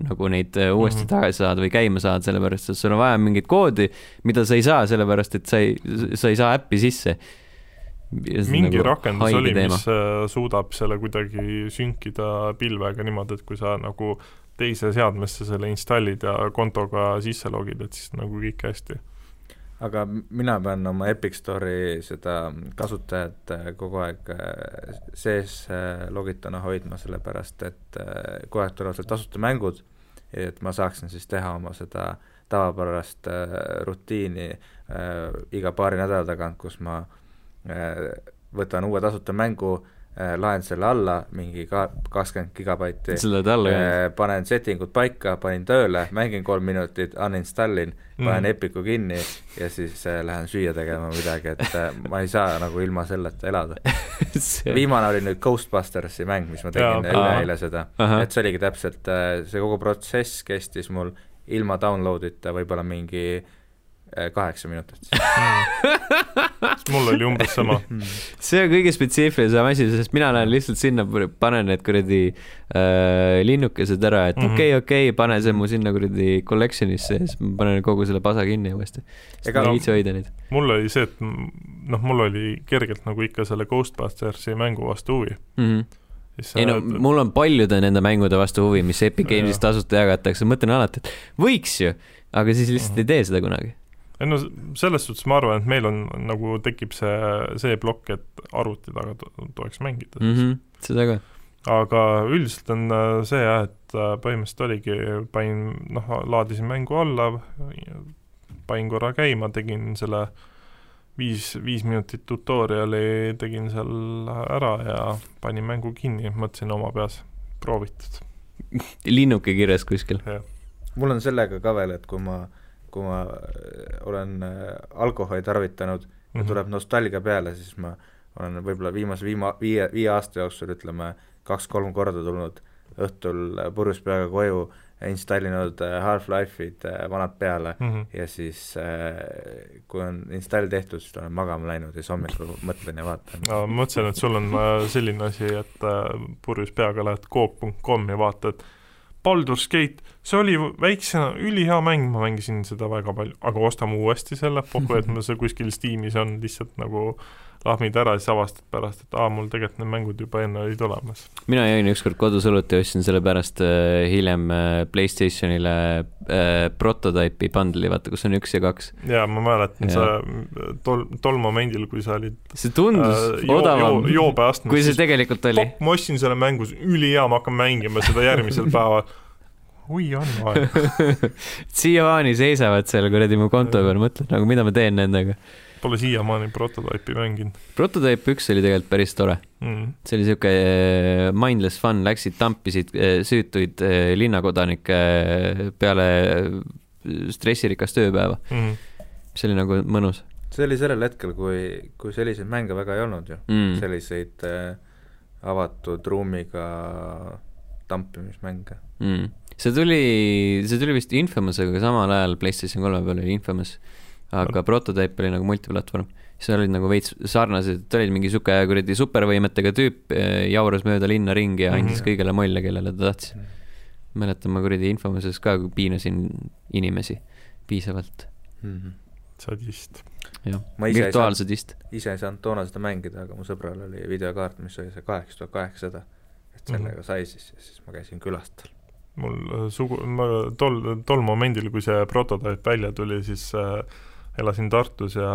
nagu neid äh, uuesti Mhm. tagasi saada või käima saada, sellepärast et sul on vaja mingit koodi, mida sa ei saa, sellepärast et sa ei, sa ei saa äppi sisse. mingi rakendus oli, mis äh, suudab selle kuidagi sünkida pilvega niimoodi, et kui sa nagu teise seadmesse selle installid ja kontoga sisse logid, et siis nagu kõik hästi. Aga mina pean oma Epic Store'i seda kasutajat äh, kogu aeg äh, sees äh, logituna hoidma, sellepärast et kogu aeg tulevad sealt tasuta mängud, et ma saaksin siis teha oma seda tavapärast rutiini iga paari nädala tagant, kus ma võtan uue tasuta mängu laen selle alla, mingi ka-, kakskümmend gigabaiti. Äh, panen settingud paika, panin tööle, mängin kolm minutit, uninstallin, panen Mm. Epicu kinni ja siis äh, lähen süüa tegema midagi, et äh, ma ei saa nagu ilma selleta elada. viimane oli nüüd Ghostbustersi mäng, mis ma tegin üleeile seda, Ahah. et see oligi täpselt, see kogu protsess kestis mul ilma download'ita võib-olla mingi äh, kaheksa minutit. mul oli umbes sama. see on kõige spetsiifilisem asi, sest mina lähen lihtsalt sinna, panen need kuradi äh, linnukesed ära, et Mhm. okei, okei, pane see mu sinna kuradi collection'isse ja siis ma panen kogu selle pasa kinni uuesti. Ega- viitsi hoida neid. mul oli see, et noh, mul oli kergelt nagu ikka selle Ghostbustersi mängu vastu huvi. Mm -hmm. siis ei no äh, mul on paljude nende mängude vastu huvi, mis Epic. Games'is tasuta jagatakse, mõtlen alati, et võiks ju, aga siis lihtsalt Mhm. ei tee seda kunagi. Ei no selles suhtes ma arvan, et meil on nagu tekib see, see plokk, et arvuti taga tohiks mängida Mm siis. -hmm. seda ka. aga üldiselt on äh, see jah, et äh, põhimõtteliselt oligi, panin, noh, laadisin mängu alla, panin korra käima, tegin selle viis, viis minutit tutorial'i tegin seal ära ja panin mängu kinni, mõtlesin oma peas, proovitud. linnuke kirjas kuskil. mul on sellega ka veel, et kui ma, kui ma äh, olen äh, alkoholi tarvitanud ja Mhm. tuleb nostalgia peale, siis ma olen võib-olla viimase viima-, viie, viie aasta jooksul ütleme kaks-kolm korda tulnud õhtul äh, purjus peaga koju, installinud Half-Life'id vanad peale mm. -hmm. ja siis kui on install tehtud, siis olen magama läinud ja siis hommikul mõtlen ja vaatan. no ma mõtlesin, et sul on selline asi, et purjus peaga lähed coop.com ja vaatad Baldur's Gate, see oli väiksena ülihea mäng, ma mängisin seda väga palju, aga ostame uuesti selle, pohhu, et mul see kuskil Steamis on lihtsalt nagu lahmid ära, siis avastad pärast, et aa, mul tegelikult need mängud juba enne olid olemas. mina jõin ükskord kodus õlut ja ostsin selle pärast äh, hiljem äh, Playstationile äh, prototüüpi bundle'i, vaata, kus on üks ja kaks. ja ma mäletan, Jaa. sa tol, tol momendil, kui sa olid see tundus äh, joo- odavam joo-, joobeastmes, kui see tegelikult oli. ma ostsin selle mängu, ülihea, ma hakkan mängima seda järgmisel päeval. oi, on aeg. siiamaani seisavad seal kuradi mu konto peal, mõtlen nagu mida ma teen nendega. Pole siiamaani prototüüpi mänginud prototüüp üks oli tegelikult päris tore, mm.. see oli siuke äh, mindless fun, läksid, tampisid äh, süütuid äh, linnakodanikke peale stressirikast ööpäeva, Mm. see oli nagu mõnus see oli sellel hetkel, kui, kui selliseid mänge väga ei olnud ju mm., mm.. selliseid avatud ruumiga tampimismänge. mm.. see tuli, see tuli vist Infamousega samal ajal PlayStation kolme peal oli Infamous, aga prototüüp oli nagu multiplatvorm. seal olid nagu veits sarnased, ta oli mingi sihuke kuradi supervõimetega tüüp, jauras mööda linna ringi ja andis Mhm. kõigile molle, kellele ta tahtis. mäletan, ma kuradi Infamouses ka piinasin inimesi piisavalt, Mm -hmm. sadist. jah. Ma ise ei saanud toona seda mängida, aga mu sõbral oli videokaart, mis oli see kaheksa tuhat kaheksasada. et sellega sai siis ja siis ma käisin külas tal. mul äh, sugu, ma tol, tol momendil, kui see prototüüp välja tuli, siis äh, elasin Tartus ja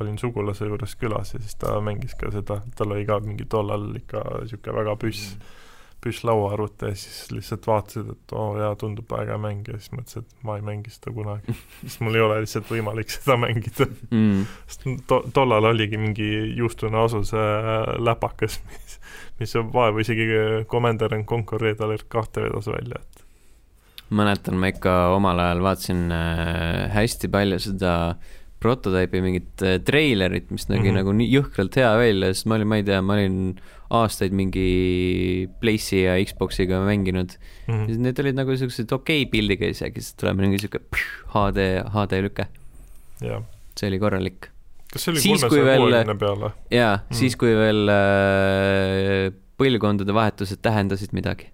olin sugulase juures külas ja siis ta mängis ka seda, tal oli ka mingi tollal ikka niisugune väga püss, püsslauaarvuti ja siis lihtsalt vaatasid, et oo oh, jaa, tundub äge mäng ja siis mõtlesid, et ma ei mängi seda kunagi. sest mul ei ole lihtsalt võimalik seda mängida mm. sest to-, tollal oligi mingi juustune asuse läpakas, mis, mis vaevu isegi Commander and Conquer Red Alert kahte vedas välja, et mäletan, ma ikka omal ajal vaatasin äh, hästi palju seda prototüüpi mingit äh, treilerit, mis nägi mm -hmm. nagu nii jõhkralt hea välja, sest ma olin, ma ei tea, ma olin aastaid mingi Place'i ja Xbox'iga mänginud mm. -hmm. Need olid nagu siuksed okei okay pildiga isegi, siis tuleb mingi siuke HD, HD lüke. see oli korralik. kas see oli kolmesaja kuuekümne peale? jaa mm, -hmm. siis kui veel äh, põlvkondade vahetused tähendasid midagi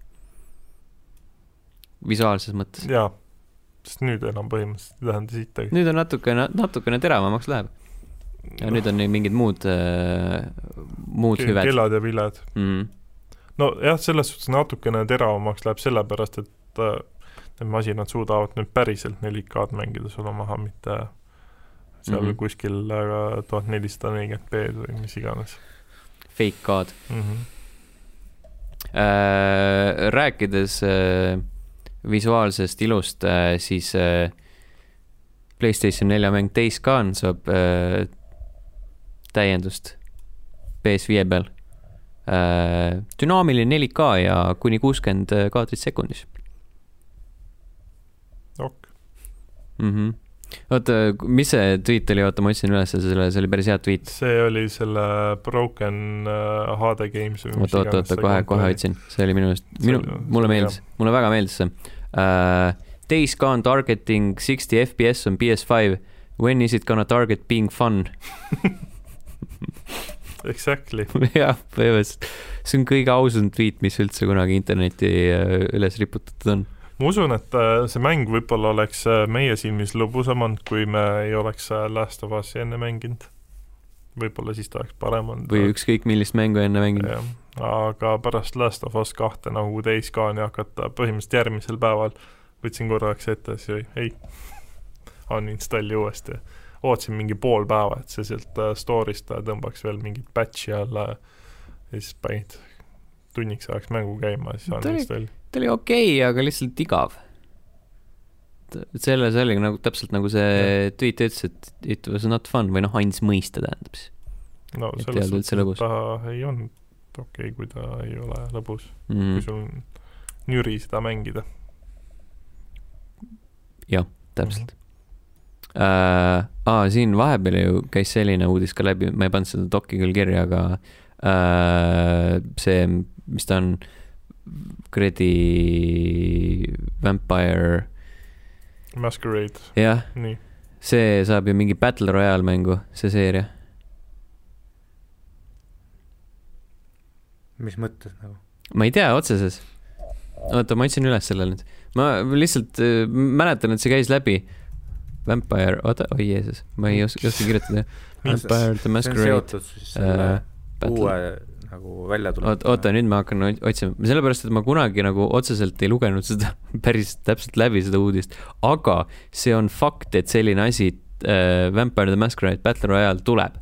visuaalses mõttes. jaa, sest nüüd enam põhimõtteliselt ei tähenda sittagi. nüüd on natukene, natukene teravamaks läheb. ja no. nüüd on mingid muud äh,, muud Ke hüved. kellad ja viled mm.. nojah, selles suhtes natukene teravamaks läheb sellepärast, et äh, need masinad suudavad nüüd päriselt 4K-d mängida sulle maha, mitte seal mm -hmm. kuskil äh, tuhat nelisada nelikümmend B-d või mis iganes. Fake K-d mm. -hmm. Äh, rääkides äh, visuaalsest ilust, äh, siis äh, Playstation nelja mäng Days Gone saab äh, täiendust PS5 peal. dünaamiline 4K ja kuni kuuskümmend kaadrit sekundis. ok mm. -hmm oota, mis see tweet oli, oota, ma otsin üles selle, see oli päris hea tweet. see oli selle Broken HD Games või mis oota, oota, oota, kohe, kohe otsin, see oli minu meelest, minu, mulle meeldis, mulle väga meeldis see. Uh,. Days gone targeting sixty FPS on PS5, when is it gonna target being fun? Exactly. jah, põhimõtteliselt, see on kõige ausam tweet, mis üldse kunagi internetti äh, üles riputatud on ma usun, et äh, see mäng võib-olla oleks äh, meie silmis lõbusam olnud, kui me ei oleks äh, Last of Us'i enne mänginud. võib-olla siis ta oleks parem olnud. või ükskõik millist mängu enne mänginud. aga pärast Last of Us kahte nagu Gone'i hakata põhimõtteliselt järgmisel päeval võtsin korraks ette, siis ei, uninstalli uuesti. ootasin mingi pool päeva, et see sealt store'ist tõmbaks veel mingit patch'i alla ja siis panid tunniks ajaks mängu käima, siis uninstalli ta oli okei okay,, aga lihtsalt igav. selles oli nagu täpselt nagu see tweet ütles, et it was not fun või noh, andis mõista tähendab siis. no selles suhtes, et ta ei olnud okei okay,, kui ta ei ole lõbus mm., kui sul on nüri seda mängida. jah, täpselt mm. -hmm. Uh, aa, siin vahepeal ju käis selline uudis ka läbi, ma ei pannud seda dok'i küll kirja, aga uh, see, mis ta on uh,, kuradi Vampire. Masquerade. jah, see saab ju mingi Battle Royale mängu, see seeria. mis mõttes nagu? ma ei tea otseses. oota, ma otsin üles selle nüüd. ma lihtsalt äh, mäletan, et see käis läbi. Vampire, oota, oi Jeesus, ma ei oska, oska kirjutada. Vampire the Masquerade. see on seotud siis selle äh, uue nagu välja tuleb. oota, nüüd ma hakkan otsima, sellepärast et ma kunagi nagu otseselt ei lugenud seda päris täpselt läbi, seda uudist, aga see on fakt, et selline asi äh,, Vampire the Masquerade Battle Royale tuleb.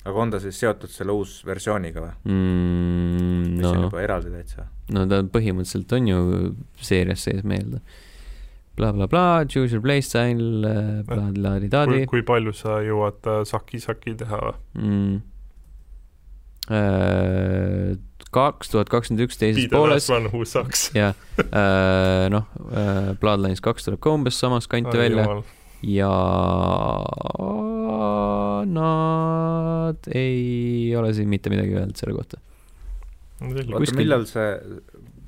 aga on ta siis seotud selle uusversiooniga või mm,? mis no, on juba eraldi täitsa? no ta põhimõtteliselt on ju seerias sees meelde blablabla bla,, choose your playstyle äh,, bla-bla-di-da-di. kui palju sa jõuad äh, saki-saki teha mm.? Äh, kaks tuhat kakskümmend üks teises pooles. jah, äh, noh, äh, Bloodlines kaks tuleb ka umbes samas kanti Ai, välja jumal. ja nad ei ole siin mitte midagi öelnud selle kohta. oota, millal see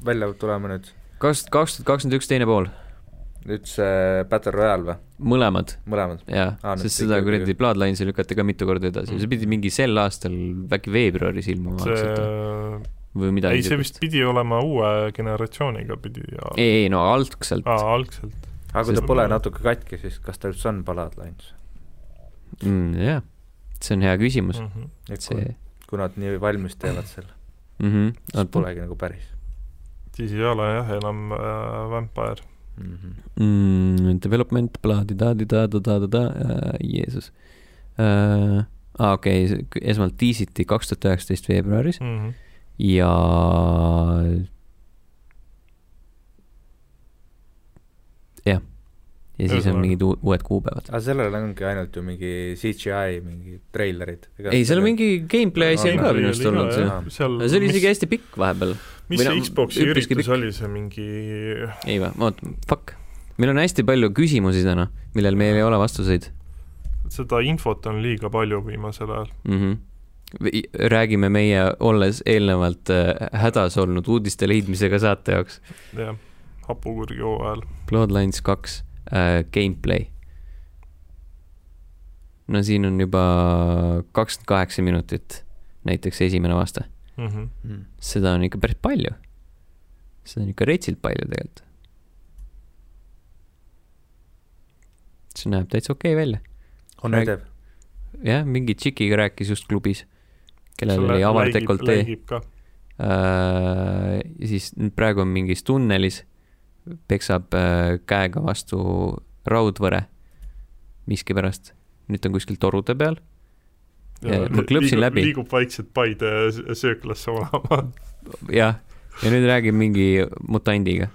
välja peab tulema nüüd? kaks, kaks tuhat kakskümmend üks teine pool nüüd see Battle Royale või? mõlemad. mõlemad? jah ah,, sest seda kuradi Bloodlines'i lükati ka mitu korda edasi mm., see pidi mingi sel aastal, äkki veebruaris ilmuma see... algselt või midagi ei, see vist pidi olema uue generatsiooniga pidi ja... ei, ei no algselt. aa, algselt. aga kui ta pole natuke katki, siis kas ta üldse on Bloodlines mm,? jah, see on hea küsimus mm. -hmm. et see... kui, kui nad nii valmis teevad selle mm, -hmm. siis polegi nagu päris. siis ei ole jah enam äh, Vampire mm. -hmm. mm, development, blaadida-da-da-da-da-da, äh, Jeesus uh,. aa ah,, okei okay., esmalt tiisiti kaks tuhat üheksateist veebruaris mm. -hmm. ja jah, ja siis on mingid uu- uued kuupäevad. aga sellel ongi ainult ju mingi CGI mingi treilerid. ei, seal on mingi gameplay asi on ka minu arust olnud seal see oli isegi hästi pikk vahepeal. Mis või see Xbox'i üritus pikk. oli, see mingi ei või, oota, fuck. meil on hästi palju küsimusi täna, millel meil ei ole vastuseid seda infot on liiga palju viimasel ajal. mm. -hmm. räägime meie, olles eelnevalt äh, hädas olnud uudiste leidmisega saate jaoks. jah, hapukurgi hooajal. Bloodlines kaks äh,, gameplay. no siin on juba kakskümmend kaheksa minutit, näiteks esimene vaste. Mhm. mm.. seda on ikka päris palju. seda on ikka retsilt palju tegelikult. see näeb täitsa okei okay välja. on Räägi- edev. jah, mingi tšikiga rääkis just klubis, kellel oli avar dekoltee. ja siis praegu on mingis tunnelis, peksab äh, käega vastu raudvõre miskipärast. nüüd ta on kuskil torude peal. Ja ma klõpsin läbi. liigub vaikselt Paide sööklasse olema. jah, ja nüüd räägib mingi mutandiga.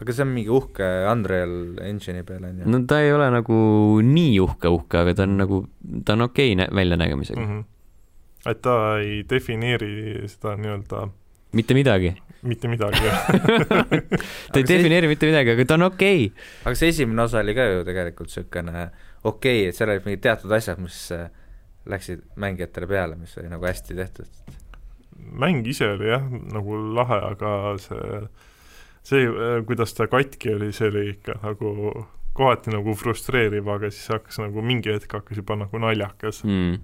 aga see on mingi uhke Unreal Engine'i peal on ju. no ta ei ole nagu nii uhke uhke, aga ta on nagu, ta on okei okay väljanägemisega mm. Mhm. et ta ei defineeri seda nii-öelda mitte midagi. mitte midagi ta ei defineeri mitte midagi, aga ta on okei okay.. aga see esimene osa oli ka ju tegelikult niisugune okei okay,, et seal olid mingid teatud asjad, mis äh, läksid mängijatele peale, mis oli nagu hästi tehtud. mäng ise oli jah, nagu lahe, aga see, see, kuidas ta katki oli, see oli ikka nagu kohati nagu frustreeriv, aga siis hakkas nagu mingi hetk hakkas juba nagu naljakas. mm..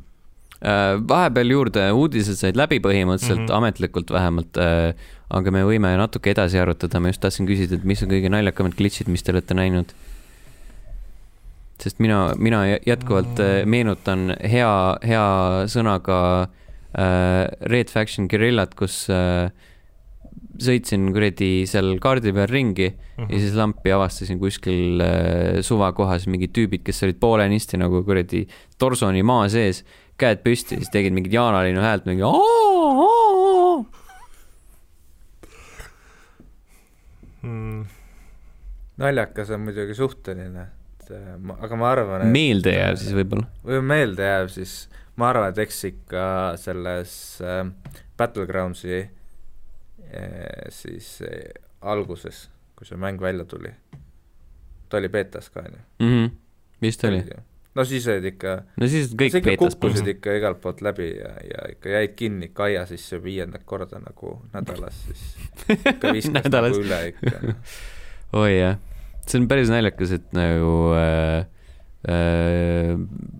vahepeal juurde uudised said läbi põhimõtteliselt mm. -hmm. ametlikult vähemalt, aga me võime natuke edasi arutada, ma just tahtsin küsida, et mis on kõige naljakamad glitch'id, mis te olete näinud? Sest mina, mina jätkuvalt äh, meenutan hea, hea sõnaga äh, Red Faction Guerillat, kus äh, sõitsin kuradi seal kaardi peal ringi Mhm. ja siis lampi avastasin kuskil äh, suvakohas mingid tüübid, kes olid poolenisti nagu kuradi torsoni maa sees, käed püsti, siis tegid mingit jaanalinnu häält, mingi aa-aa-aa. mm, naljakas on muidugi suhteline, et äh, ma, aga ma arvan, et meeldejääv siis võib-olla. või meeldejääv, siis ma arvan, et eks ikka selles äh, Battlegroundsi äh, siis äh, alguses, kui see mäng välja tuli, ta oli beetas ka, on ju? Mhm. vist oli. no siis olid ikka no siis kõik sa ikka kukkusid ikka igalt poolt läbi ja, ja ikka jäid kinni ikka aia sisse viiendat korda nagu nädalas, siis ikka viskas nagu üle ikka. oi jah, see on päris naljakas, et nagu äh, äh,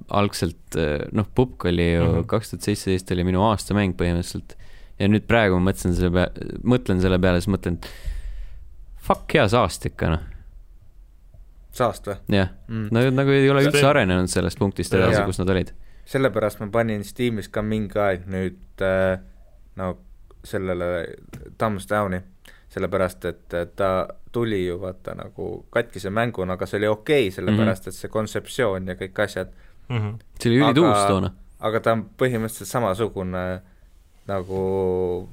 algselt äh, noh, Pupk oli ju Mhm. kaks tuhat seitseteist oli minu aastamäng põhimõtteliselt ja nüüd praegu ma mõtlen selle peale, mõtlen selle peale, siis mõtlen, et fuck hea saast ikka noh, saast või jah, mm.? nad nagu ei ole üldse arenenud sellest punktist edasi kus nad olid. sellepärast ma panin Steamis ka mingi aeg nüüd äh, no sellele Thumbs Downi, sellepärast et ta tuli ju vaata nagu katkise mänguna, aga see oli okei okay,, sellepärast Mhm. et see kontseptsioon ja kõik asjad, mm -hmm. see oli ülituus Aga- toona. aga ta on põhimõtteliselt samasugune nagu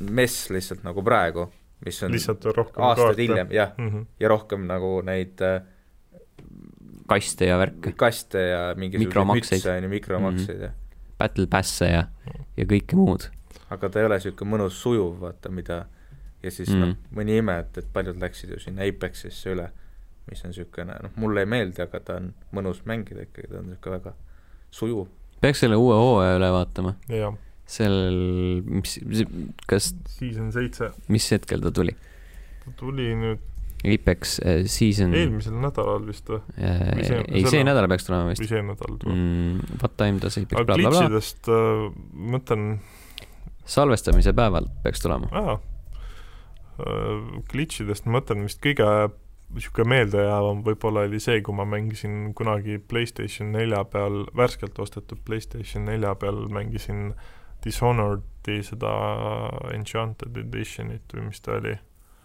mess lihtsalt nagu praegu, mis on lihtsalt rohkem aastaid hiljem, jah, mm. -hmm. ja rohkem nagu neid äh, kaste ja värke, kaste ja mingisuguseid mütse on ju, mikromakseid ja battle pass'e ja, ja kõike muud. aga ta ei ole niisugune mõnus sujuv, vaata, mida ja siis mm. Mm. noh, mõni ime, et, et paljud läksid ju sinna Apexisse üle, mis on niisugune, noh, mulle ei meeldi, aga ta on mõnus mängida ikkagi, ta on niisugune väga sujuv. peaks selle uue hooaja üle vaatama, sellel, mis, kas, season seitse, mis hetkel ta tuli? ta tuli nüüd Apex äh, season eelmisel nädalal vist või, äh, või see- ei, see selle- nädal peaks tulema või vist see nädal tuleb mm.. What time does Apex blablabla, glitchidest äh, mõtlen, salvestamise päeval peaks tulema. aa, glitchidest ma mõtlen vist kõige niisugune meeldejäävam võib-olla oli see, kui ma mängisin kunagi PlayStation nelja peal, värskelt ostetud PlayStation nelja peal mängisin Dishonored'i seda Enchanted Editionit või mis ta oli.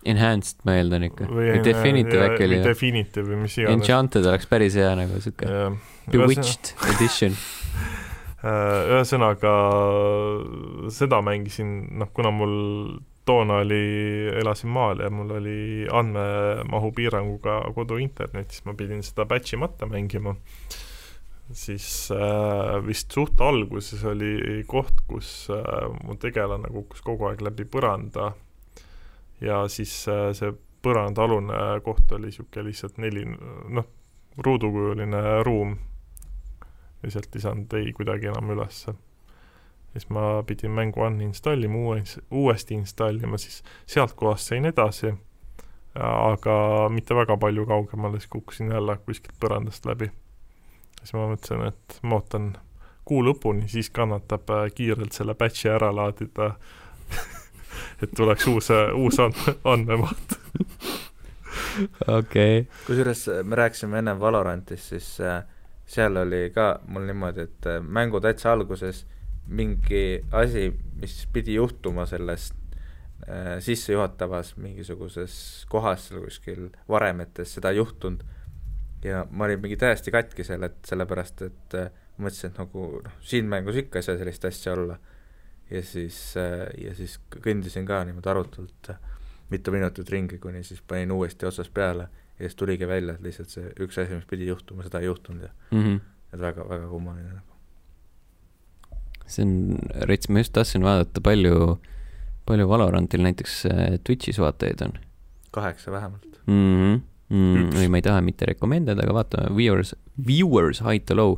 Enhanced ma eeldan ikka või Definitive äkki oli? Definitive või mis iganes. Enchanted oleks päris hea nagu siuke Bewitched edition. Äh, ühesõnaga seda mängisin, noh, kuna mul toona oli, elasin maal ja mul oli andmemahu piiranguga koduinternet, siis ma pidin seda batch'imata mängima. siis äh, vist suht alguses oli koht, kus äh, mu tegelane kukkus kogu aeg läbi põranda. Ja siis äh, see põrandaalune koht oli niisugune lihtsalt neli, noh, ruudukujuline ruum. Sealt ei saanud ei kuidagi enam ülesse siis ma pidin mängu uninstallima, uues, uuesti installima, siis sealt kohast sain edasi, aga mitte väga palju kaugemale, siis kukkusin jälle kuskilt põrandast läbi. siis ma mõtlesin, et ma ootan kuu lõpuni, siis kannatab äh, kiirelt selle batch'i ära laadida. Et tuleks uus, uus and-, andmemaht. Okei. Okay.. kusjuures äh, me rääkisime enne Valorantist, siis äh, seal oli ka mul niimoodi, et mängu täitsa alguses mingi asi, mis pidi juhtuma selles äh, sissejuhatavas mingisuguses kohas seal kuskil varemetes, seda ei juhtunud. ja ma olin mingi täiesti katki seal, et sellepärast, et äh, mõtlesin, et nagu noh, siin mängus ikka ei saa sellist asja olla. ja siis äh,, ja siis kõndisin ka niimoodi arutult äh, mitu minutit ringi, kuni siis panin uuesti otsast peale ja siis tuligi välja, et lihtsalt see üks asi, mis pidi juhtuma, seda ei juhtunud ja mm -hmm. et väga, väga kummaline nagu see on, rets, ma just tahtsin vaadata, palju, palju Valorantil näiteks äh, Twitch'is vaatajaid on? kaheksa vähemalt mm. -hmm. Mm, ei, ma ei taha mitte recommend'ida, aga vaatame, viewers, viewers high to low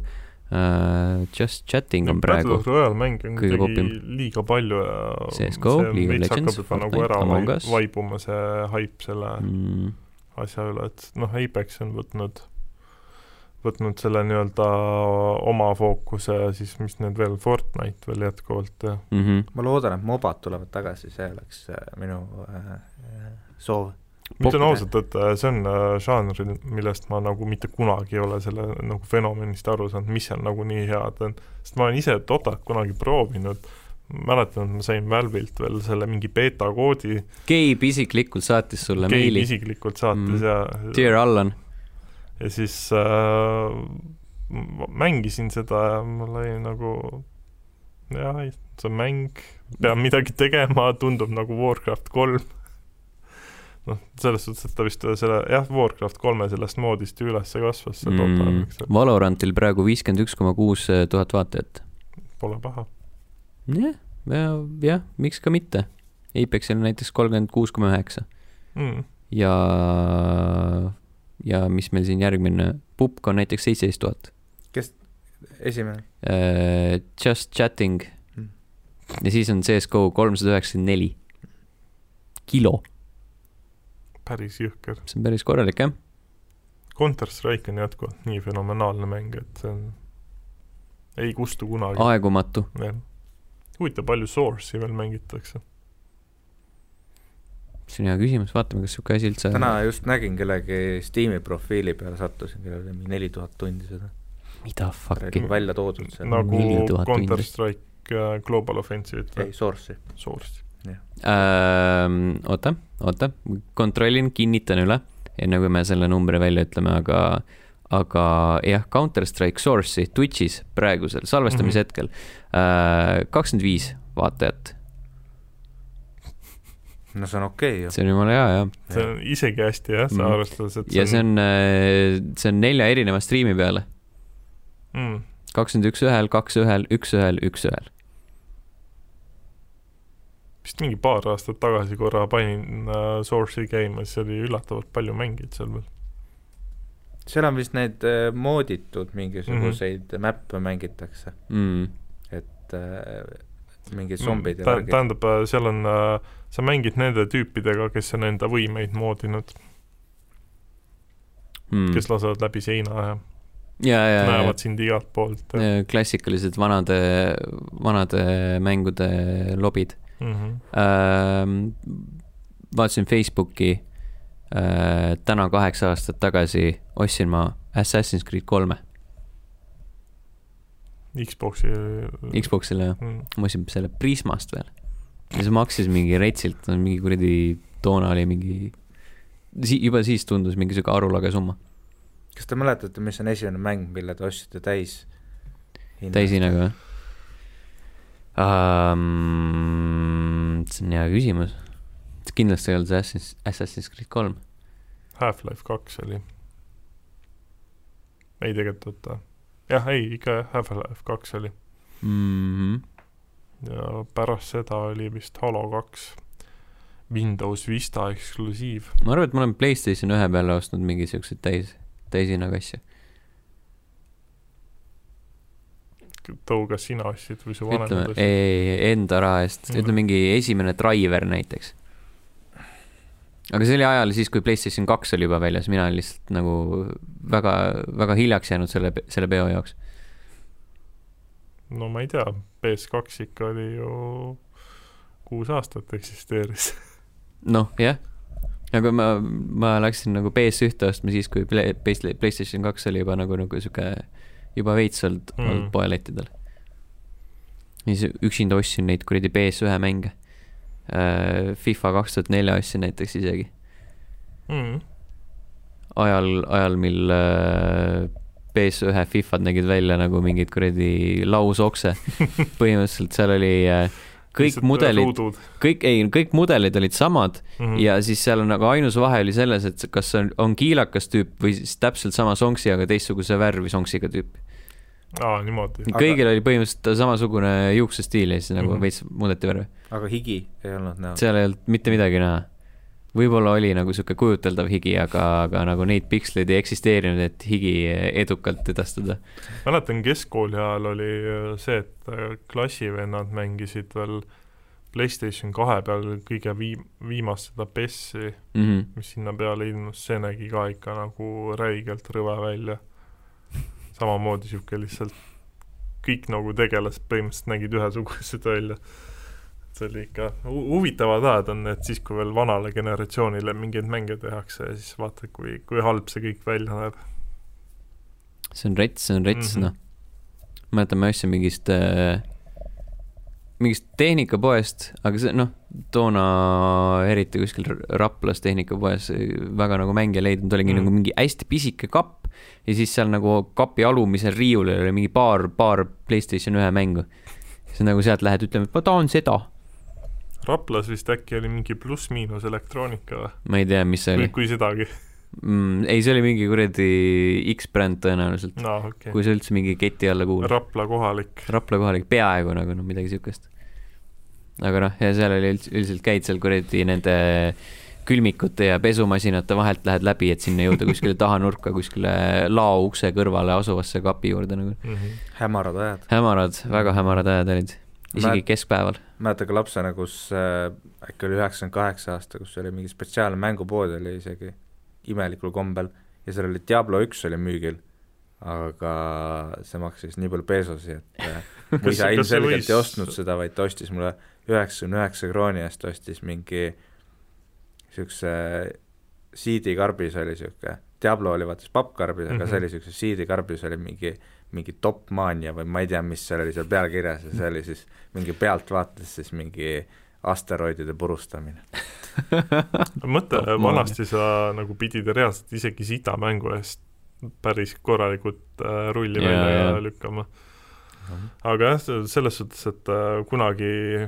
uh,. Just chatting on praegu. On kuidagi liiga palju ja CSGO, League of Legends, nagu Fortnite, Among Us. vaibuma see haip selle mm. asja üle, et noh, Apex on võtnud võtnud selle nii-öelda oma fookuse ja siis mis need veel, Fortnite veel jätkuvalt ja mm. -hmm. ma loodan, et mobad tulevad tagasi, see oleks äh, minu äh, soov. ma ütlen ausalt, et see on äh, žanr, millest ma nagu mitte kunagi ei ole selle nagu fenomenist aru saanud, mis seal nagu nii head on. sest ma olen ise Dotat kunagi proovinud, mäletan, et ma sain Valve'ilt veel selle mingi beeta koodi. Gabe isiklikult saatis sulle Gabe meili. isiklikult saatis mm. ja Dear Allan ja siis äh, mängisin seda ja mul oli nagu jah, see on mäng, pean midagi tegema, tundub nagu Warcraft kolm noh, selles suhtes, et ta vist selle, jah, Warcraft kolme sellest moodist ju üles kasvas, see mm. Dota, eks. Valorantil praegu viiskümmend üks koma kuus tuhat vaatajat. Pole paha. jah, ja, jah, miks ka mitte. Apexil näiteks kolmkümmend kuus koma üheksa. Mm. ja ja mis meil siin järgmine, Pupk on näiteks seitseteist tuhat. kes, esimene uh,? Just chatting hmm. ja siis on CSGO kolmsada üheksakümmend neli kilo. päris jõhker. see on päris korralik, jah. Counter Strike on jätkuvalt nii fenomenaalne mäng, et see on, ei kustu kunagi. aegumatu. jah. huvitav, palju Source'i veel mängitakse see on hea küsimus, vaatame, kas niisugune asi üldse täna just nägin kellegi Steam'i profiili peale sattusin, kellel oli mingi neli tuhat tundi seda. mida fuck'i? välja toodud seal. nagu Counter Strike uh, Global Offensive'it või? ei, Source'i. Source'i. Ähm, oota, oota, kontrollin, kinnitan üle, enne kui me selle numbri välja ütleme, aga aga jah, Counter Strike Source'i Twitch'is praegusel salvestamise mm -hmm. hetkel äh, kakskümmend viis vaatajat no see on okei okay, ju. see on jumala hea, jah. see on isegi hästi jah, sa mm. arvestades, et ja see on, äh, see on nelja erineva striimi peale mm.. kakskümmend üks ühel, kaks ühel, üks ühel, üks ühel. vist mingi paar aastat tagasi korra panin uh, Source'i käima, siis oli üllatavalt palju mängijaid seal veel. seal on vist neid uh, mooditud mingisuguseid mm -hmm. mäppe mängitakse mm.. et uh, mingid zombid ja värgid. tähendab, seal on uh, sa mängid nende tüüpidega, kes on enda võimeid moodinud mm., kes lasevad läbi seina ja ja, ja, näevad sind igalt poolt. klassikalised vanade, vanade mängude lobid mm. -hmm. Ähm, vaatasin Facebooki äh,, täna kaheksa aastat tagasi ostsin ma Assassin's Creed kolme. Xbox'i. Xbox'ile jah mm., ma ostsin selle Prismast veel ja see maksis mingi retsilt, mingi kuradi, toona oli mingi, juba siis tundus mingi sihuke arulage summa. kas te mäletate, mis on esimene mäng, mille te ostsite täis? täishinnaga või? um,? see on hea küsimus. kindlasti ei olnud see Assassin's, Assassin's Creed kolm. Half-Life kaks oli. ei tegelikult oota. jah, ei ikka jah, Half-Life kaks oli Mm -hmm. ja pärast seda oli vist Halo kaks. Windows Vista eksklusiiv. ma arvan, et ma olen Playstation ühe peale ostnud mingi siukseid täis, täishinnaga asju. too, kas sina ostsid või su vanemad, ei, enda raha eest, Mhm. ütleme mingi esimene driver näiteks. Aga see oli ajal siis, kui Playstation kaks oli juba väljas, mina olin lihtsalt nagu väga, väga hiljaks jäänud selle, selle peo jaoks. no ma ei tea, PS2 ikka oli ju kuus aastat eksisteeris. noh, jah. aga ma, ma läksin nagu PS1-te ostma siis, kui Play-, Play- Playstation kaks oli juba nagu, nagu sihuke, juba veits olnud Mm. olnud poelettidel. siis üksinda ostsin neid kuradi PS1 mänge. FIFA kaks tuhat nelja ostsin näiteks isegi. Mm. ajal, ajal, mil äh, PS1 Fifad nägid välja nagu mingid kuradi lausokse. põhimõtteliselt seal oli äh, kõik mudelid, kõik, ei, kõik mudelid olid samad mm. mm. ja siis seal on nagu ainus vahe oli selles, et kas on, on kiilakas tüüp või siis täpselt sama sonksi, aga teistsuguse värvi sonksiga tüüp. aa, niimoodi. Aga- kõigil oli põhimõtteliselt samasugune juuksestiil ja siis nagu mm. veits muudeti värvi. aga higi ei olnud näha. seal ei olnud mitte midagi näha. võib-olla oli nagu sihuke kujuteldav higi, aga, aga nagu neid piksleid ei eksisteerinud, et higi edukalt edastada. mäletan, keskkooli ajal oli äh, see, et äh, klassivennad mängisid veel Playstation kahe peal kõige viim-, viimast seda PES-i, Mm -hmm. mis sinna peale ilmus, see nägi ka ikka nagu räigelt rõve välja. Samamoodi niisugune lihtsalt, kõik nagu tegelased põhimõtteliselt nägid ühesugused välja. see oli ikka hu- huvitavad ajad on need siis, kui veel vanale generatsioonile mingeid mänge tehakse ja siis vaatad, kui, kui halb see kõik välja näeb. see on rets, see on rets mm -hmm. noh. mäletan, ma ostsin mingist äh,, mingist tehnikapoest, aga see noh, toona eriti kuskil Raplas tehnikapoes väga nagu mänge ei leidnud, oligi mm. nagu mingi hästi pisike kapp ja siis seal nagu kapi alumisel riiulil oli mingi paar, paar Playstation ühe mängu. siis nagu sealt lähed ütlema, et ma tahan seda. Raplas vist äkki oli mingi pluss-miinus elektroonika või? ma ei tea, mis see kui oli, kui sedagi. mm,. ei, see oli mingi kuradi X-bränd tõenäoliselt, aa, okei kui see üldse mingi keti alla kuulub. Rapla kohalik. Rapla kohalik, peaaegu nagu noh, midagi siukest. aga noh, ja seal oli üldse, üldiselt käid seal kuradi nende külmikute ja pesumasinate vahelt lähed läbi, et sinna jõuda kuskile taha nurka, kuskile lao ukse kõrvale asuvasse kapi juurde nagu. mm. -hmm. hämarad ajad. hämarad, väga hämarad ajad olid, isegi Mälet- keskpäeval. mäletan ka lapsena, kus äh, äkki oli üheksakümmend kaheksa aasta, kus oli mingi spetsiaalne mängupood oli isegi imelikul kombel ja seal oli Diablo üks oli müügil, aga see maksis nii palju pesosi, et äh, mu isa ilmselgelt ei ostnud seda, vaid ta ostis mulle üheksakümne üheksa krooni eest ostis mingi niisuguse CD-karbis oli niisugune, Diablo oli vaata siis pappkarbis, aga Mhm. see oli niisuguses CD-karbis oli mingi mingi Top Mania või ma ei tea, mis seal oli seal peal kirjas ja see oli siis mingi pealtvaates siis mingi asteroidide purustamine. mõtle vanasti sa nagu pidid reaalselt isegi sita mängu eest päris korralikult äh, rulli Jaa, välja jaa. lükkama. aga jah, selles suhtes, et äh, kunagi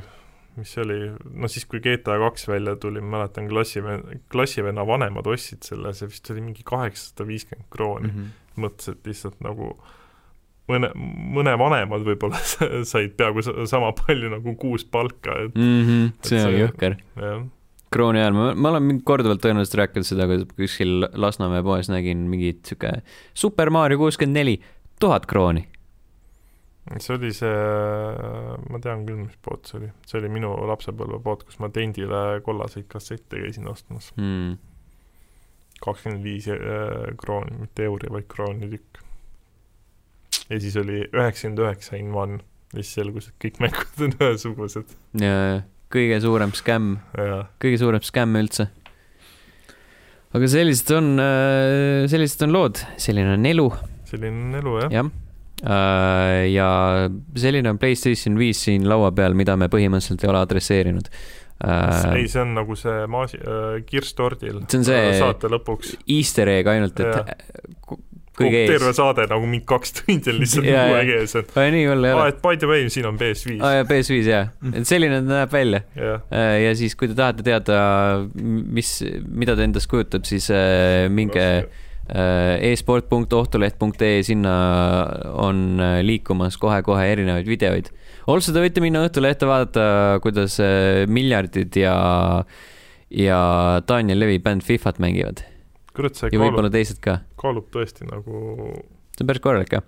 mis see oli, no siis, kui GTA kaks välja tuli, ma mäletan klassiven-, klassivenna vanemad ostsid selle, see vist oli mingi kaheksasada viiskümmend krooni mm. -hmm. mõtlesin, et lihtsalt nagu mõne, mõne vanemad võib-olla said peaaegu sa- sama palju nagu kuus palka, et Mhm, see Et on see- jõhker. krooni ajal, ma, ma olen korduvalt tõenäoliselt rääkinud seda, kui kuskil Lasnamäe poes nägin mingit sihuke Super Mario kuuskümmend neli, tuhat krooni. See oli see, ma tean küll, mis pood see oli, see oli minu lapsepõlvepood, kus ma tendile kollaseid kassette käisin ostmas, Mm. kakskümmend viis äh, krooni, mitte euri, vaid krooni tükk. ja siis oli üheksakümmend üheksa in one, ja siis selgus, et kõik mängud on ühesugused ja kõige suurem skämm, kõige suurem skämm üldse. aga sellised on, sellised on lood, selline on elu, selline on elu jah ja.. jah. ja selline on Playstation viis siin laua peal, mida me põhimõtteliselt ei ole adresseerinud. ei, see on nagu see maasi- äh,, kirstordil See on see- saate lõpuks, Easter egg ainult, et ku- kõige ees terve. saade nagu mingi kaks tundi on lihtsalt uue jaa. ees, et nii hull ei ole. et by the way, siin on PS5 aa jaa, PS5 jaa, et selline ta näeb välja. jah, ja siis, kui te tahate teada, mis, mida ta endast kujutab, siis äh, minge äh, e-sport.ohtuleht.ee, sinna on äh, liikumas kohe-kohe erinevaid videoid. also te võite minna Õhtulehte vaadata, kuidas äh, miljardid ja, ja Daniel Levi bänd Fifat mängivad kurat, see ja võib-olla kaalub, teised ka. kaalub tõesti nagu, see on päris korralik jah.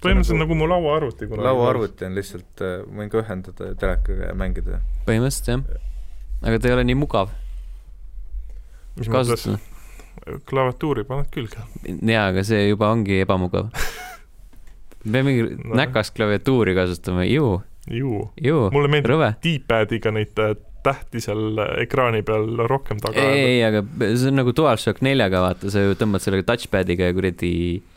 põhimõtteliselt nagu- nagu mu lauaarvuti lauaarvuti on lihtsalt, võin ka ühendada telekaga ja mängida. põhimõtteliselt jah. aga ta ei ole nii mugav mis mõttes. Klaviatuuri paned külge. jaa, aga see juba ongi ebamugav. peame mingi No. näkast klaviatuuri kasutama, ju, ju, ju, mulle meeldib. D-pad'iga neid äh, tähti seal ekraani peal rohkem taga ei, ei, aga see on nagu DualShock neljaga, vaata, sa ju tõmbad sellega touchpad'iga ja kuradi,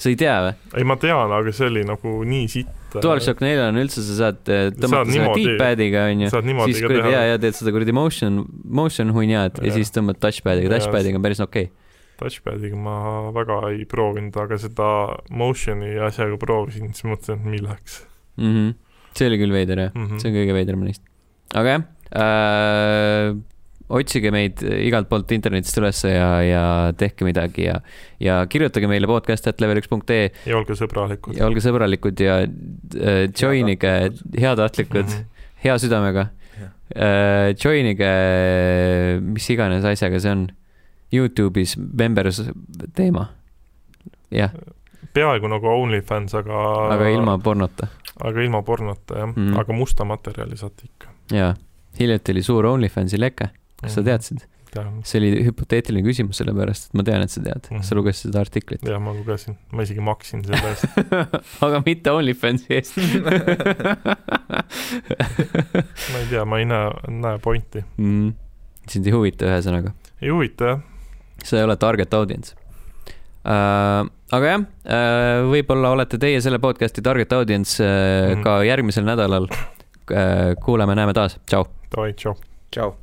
sa ei tea või? ei, ma tean, aga see oli nagu nii sitt. DualShock neljal on üldse, sa saad äh, tõmmata niimoodi- D-pad'iga onju, siis kuradi ja, ja teed seda kuradi motion, motion hunniad ja Jah. siis tõmbad touchpad'iga, touchpad'iga on päris okei okay.. Touchpadiga ma väga ei proovinud, aga seda motion'i asjaga proovisin, siis mõtlesin, et milleks Mm -hmm. see oli küll veider jah, mm. -hmm. see on kõige veidram neist. aga jah äh,, otsige meid igalt poolt internetist ülesse ja, ja tehke midagi ja, ja kirjutage meile podcast.level1.ee ja olge sõbralikud. ja olge sõbralikud ja äh, joinige, heatahtlikud, Mhm. hea südamega Jah. äh,. Joinige, mis iganes asjaga see on, Youtube'is members teema. jah, peaaegu nagu OnlyFans, aga aga ilma pornota aga ilma pornota jah mm. -hmm. aga musta materjali saate ikka. ja hiljuti oli suur OnlyFansi leke, kas sa Mhm. teadsid? see oli hüpoteetiline küsimus, sellepärast et ma tean, et sa tead, kas sa Mhm. lugesid seda artiklit? jah, ma lugesin, ma isegi maksin selle eest. aga mitte OnlyFansi eest ma ei tea, ma ei näe, näe pointi. mm.. sind ei huvita, ühesõnaga, ei huvita jah, sa ei ole target audience uh,. aga jah uh,, võib-olla olete teie selle podcast'i target audience uh, Mhm. ka järgmisel nädalal uh,. kuuleme-näeme taas, tšau. tšau. tšau.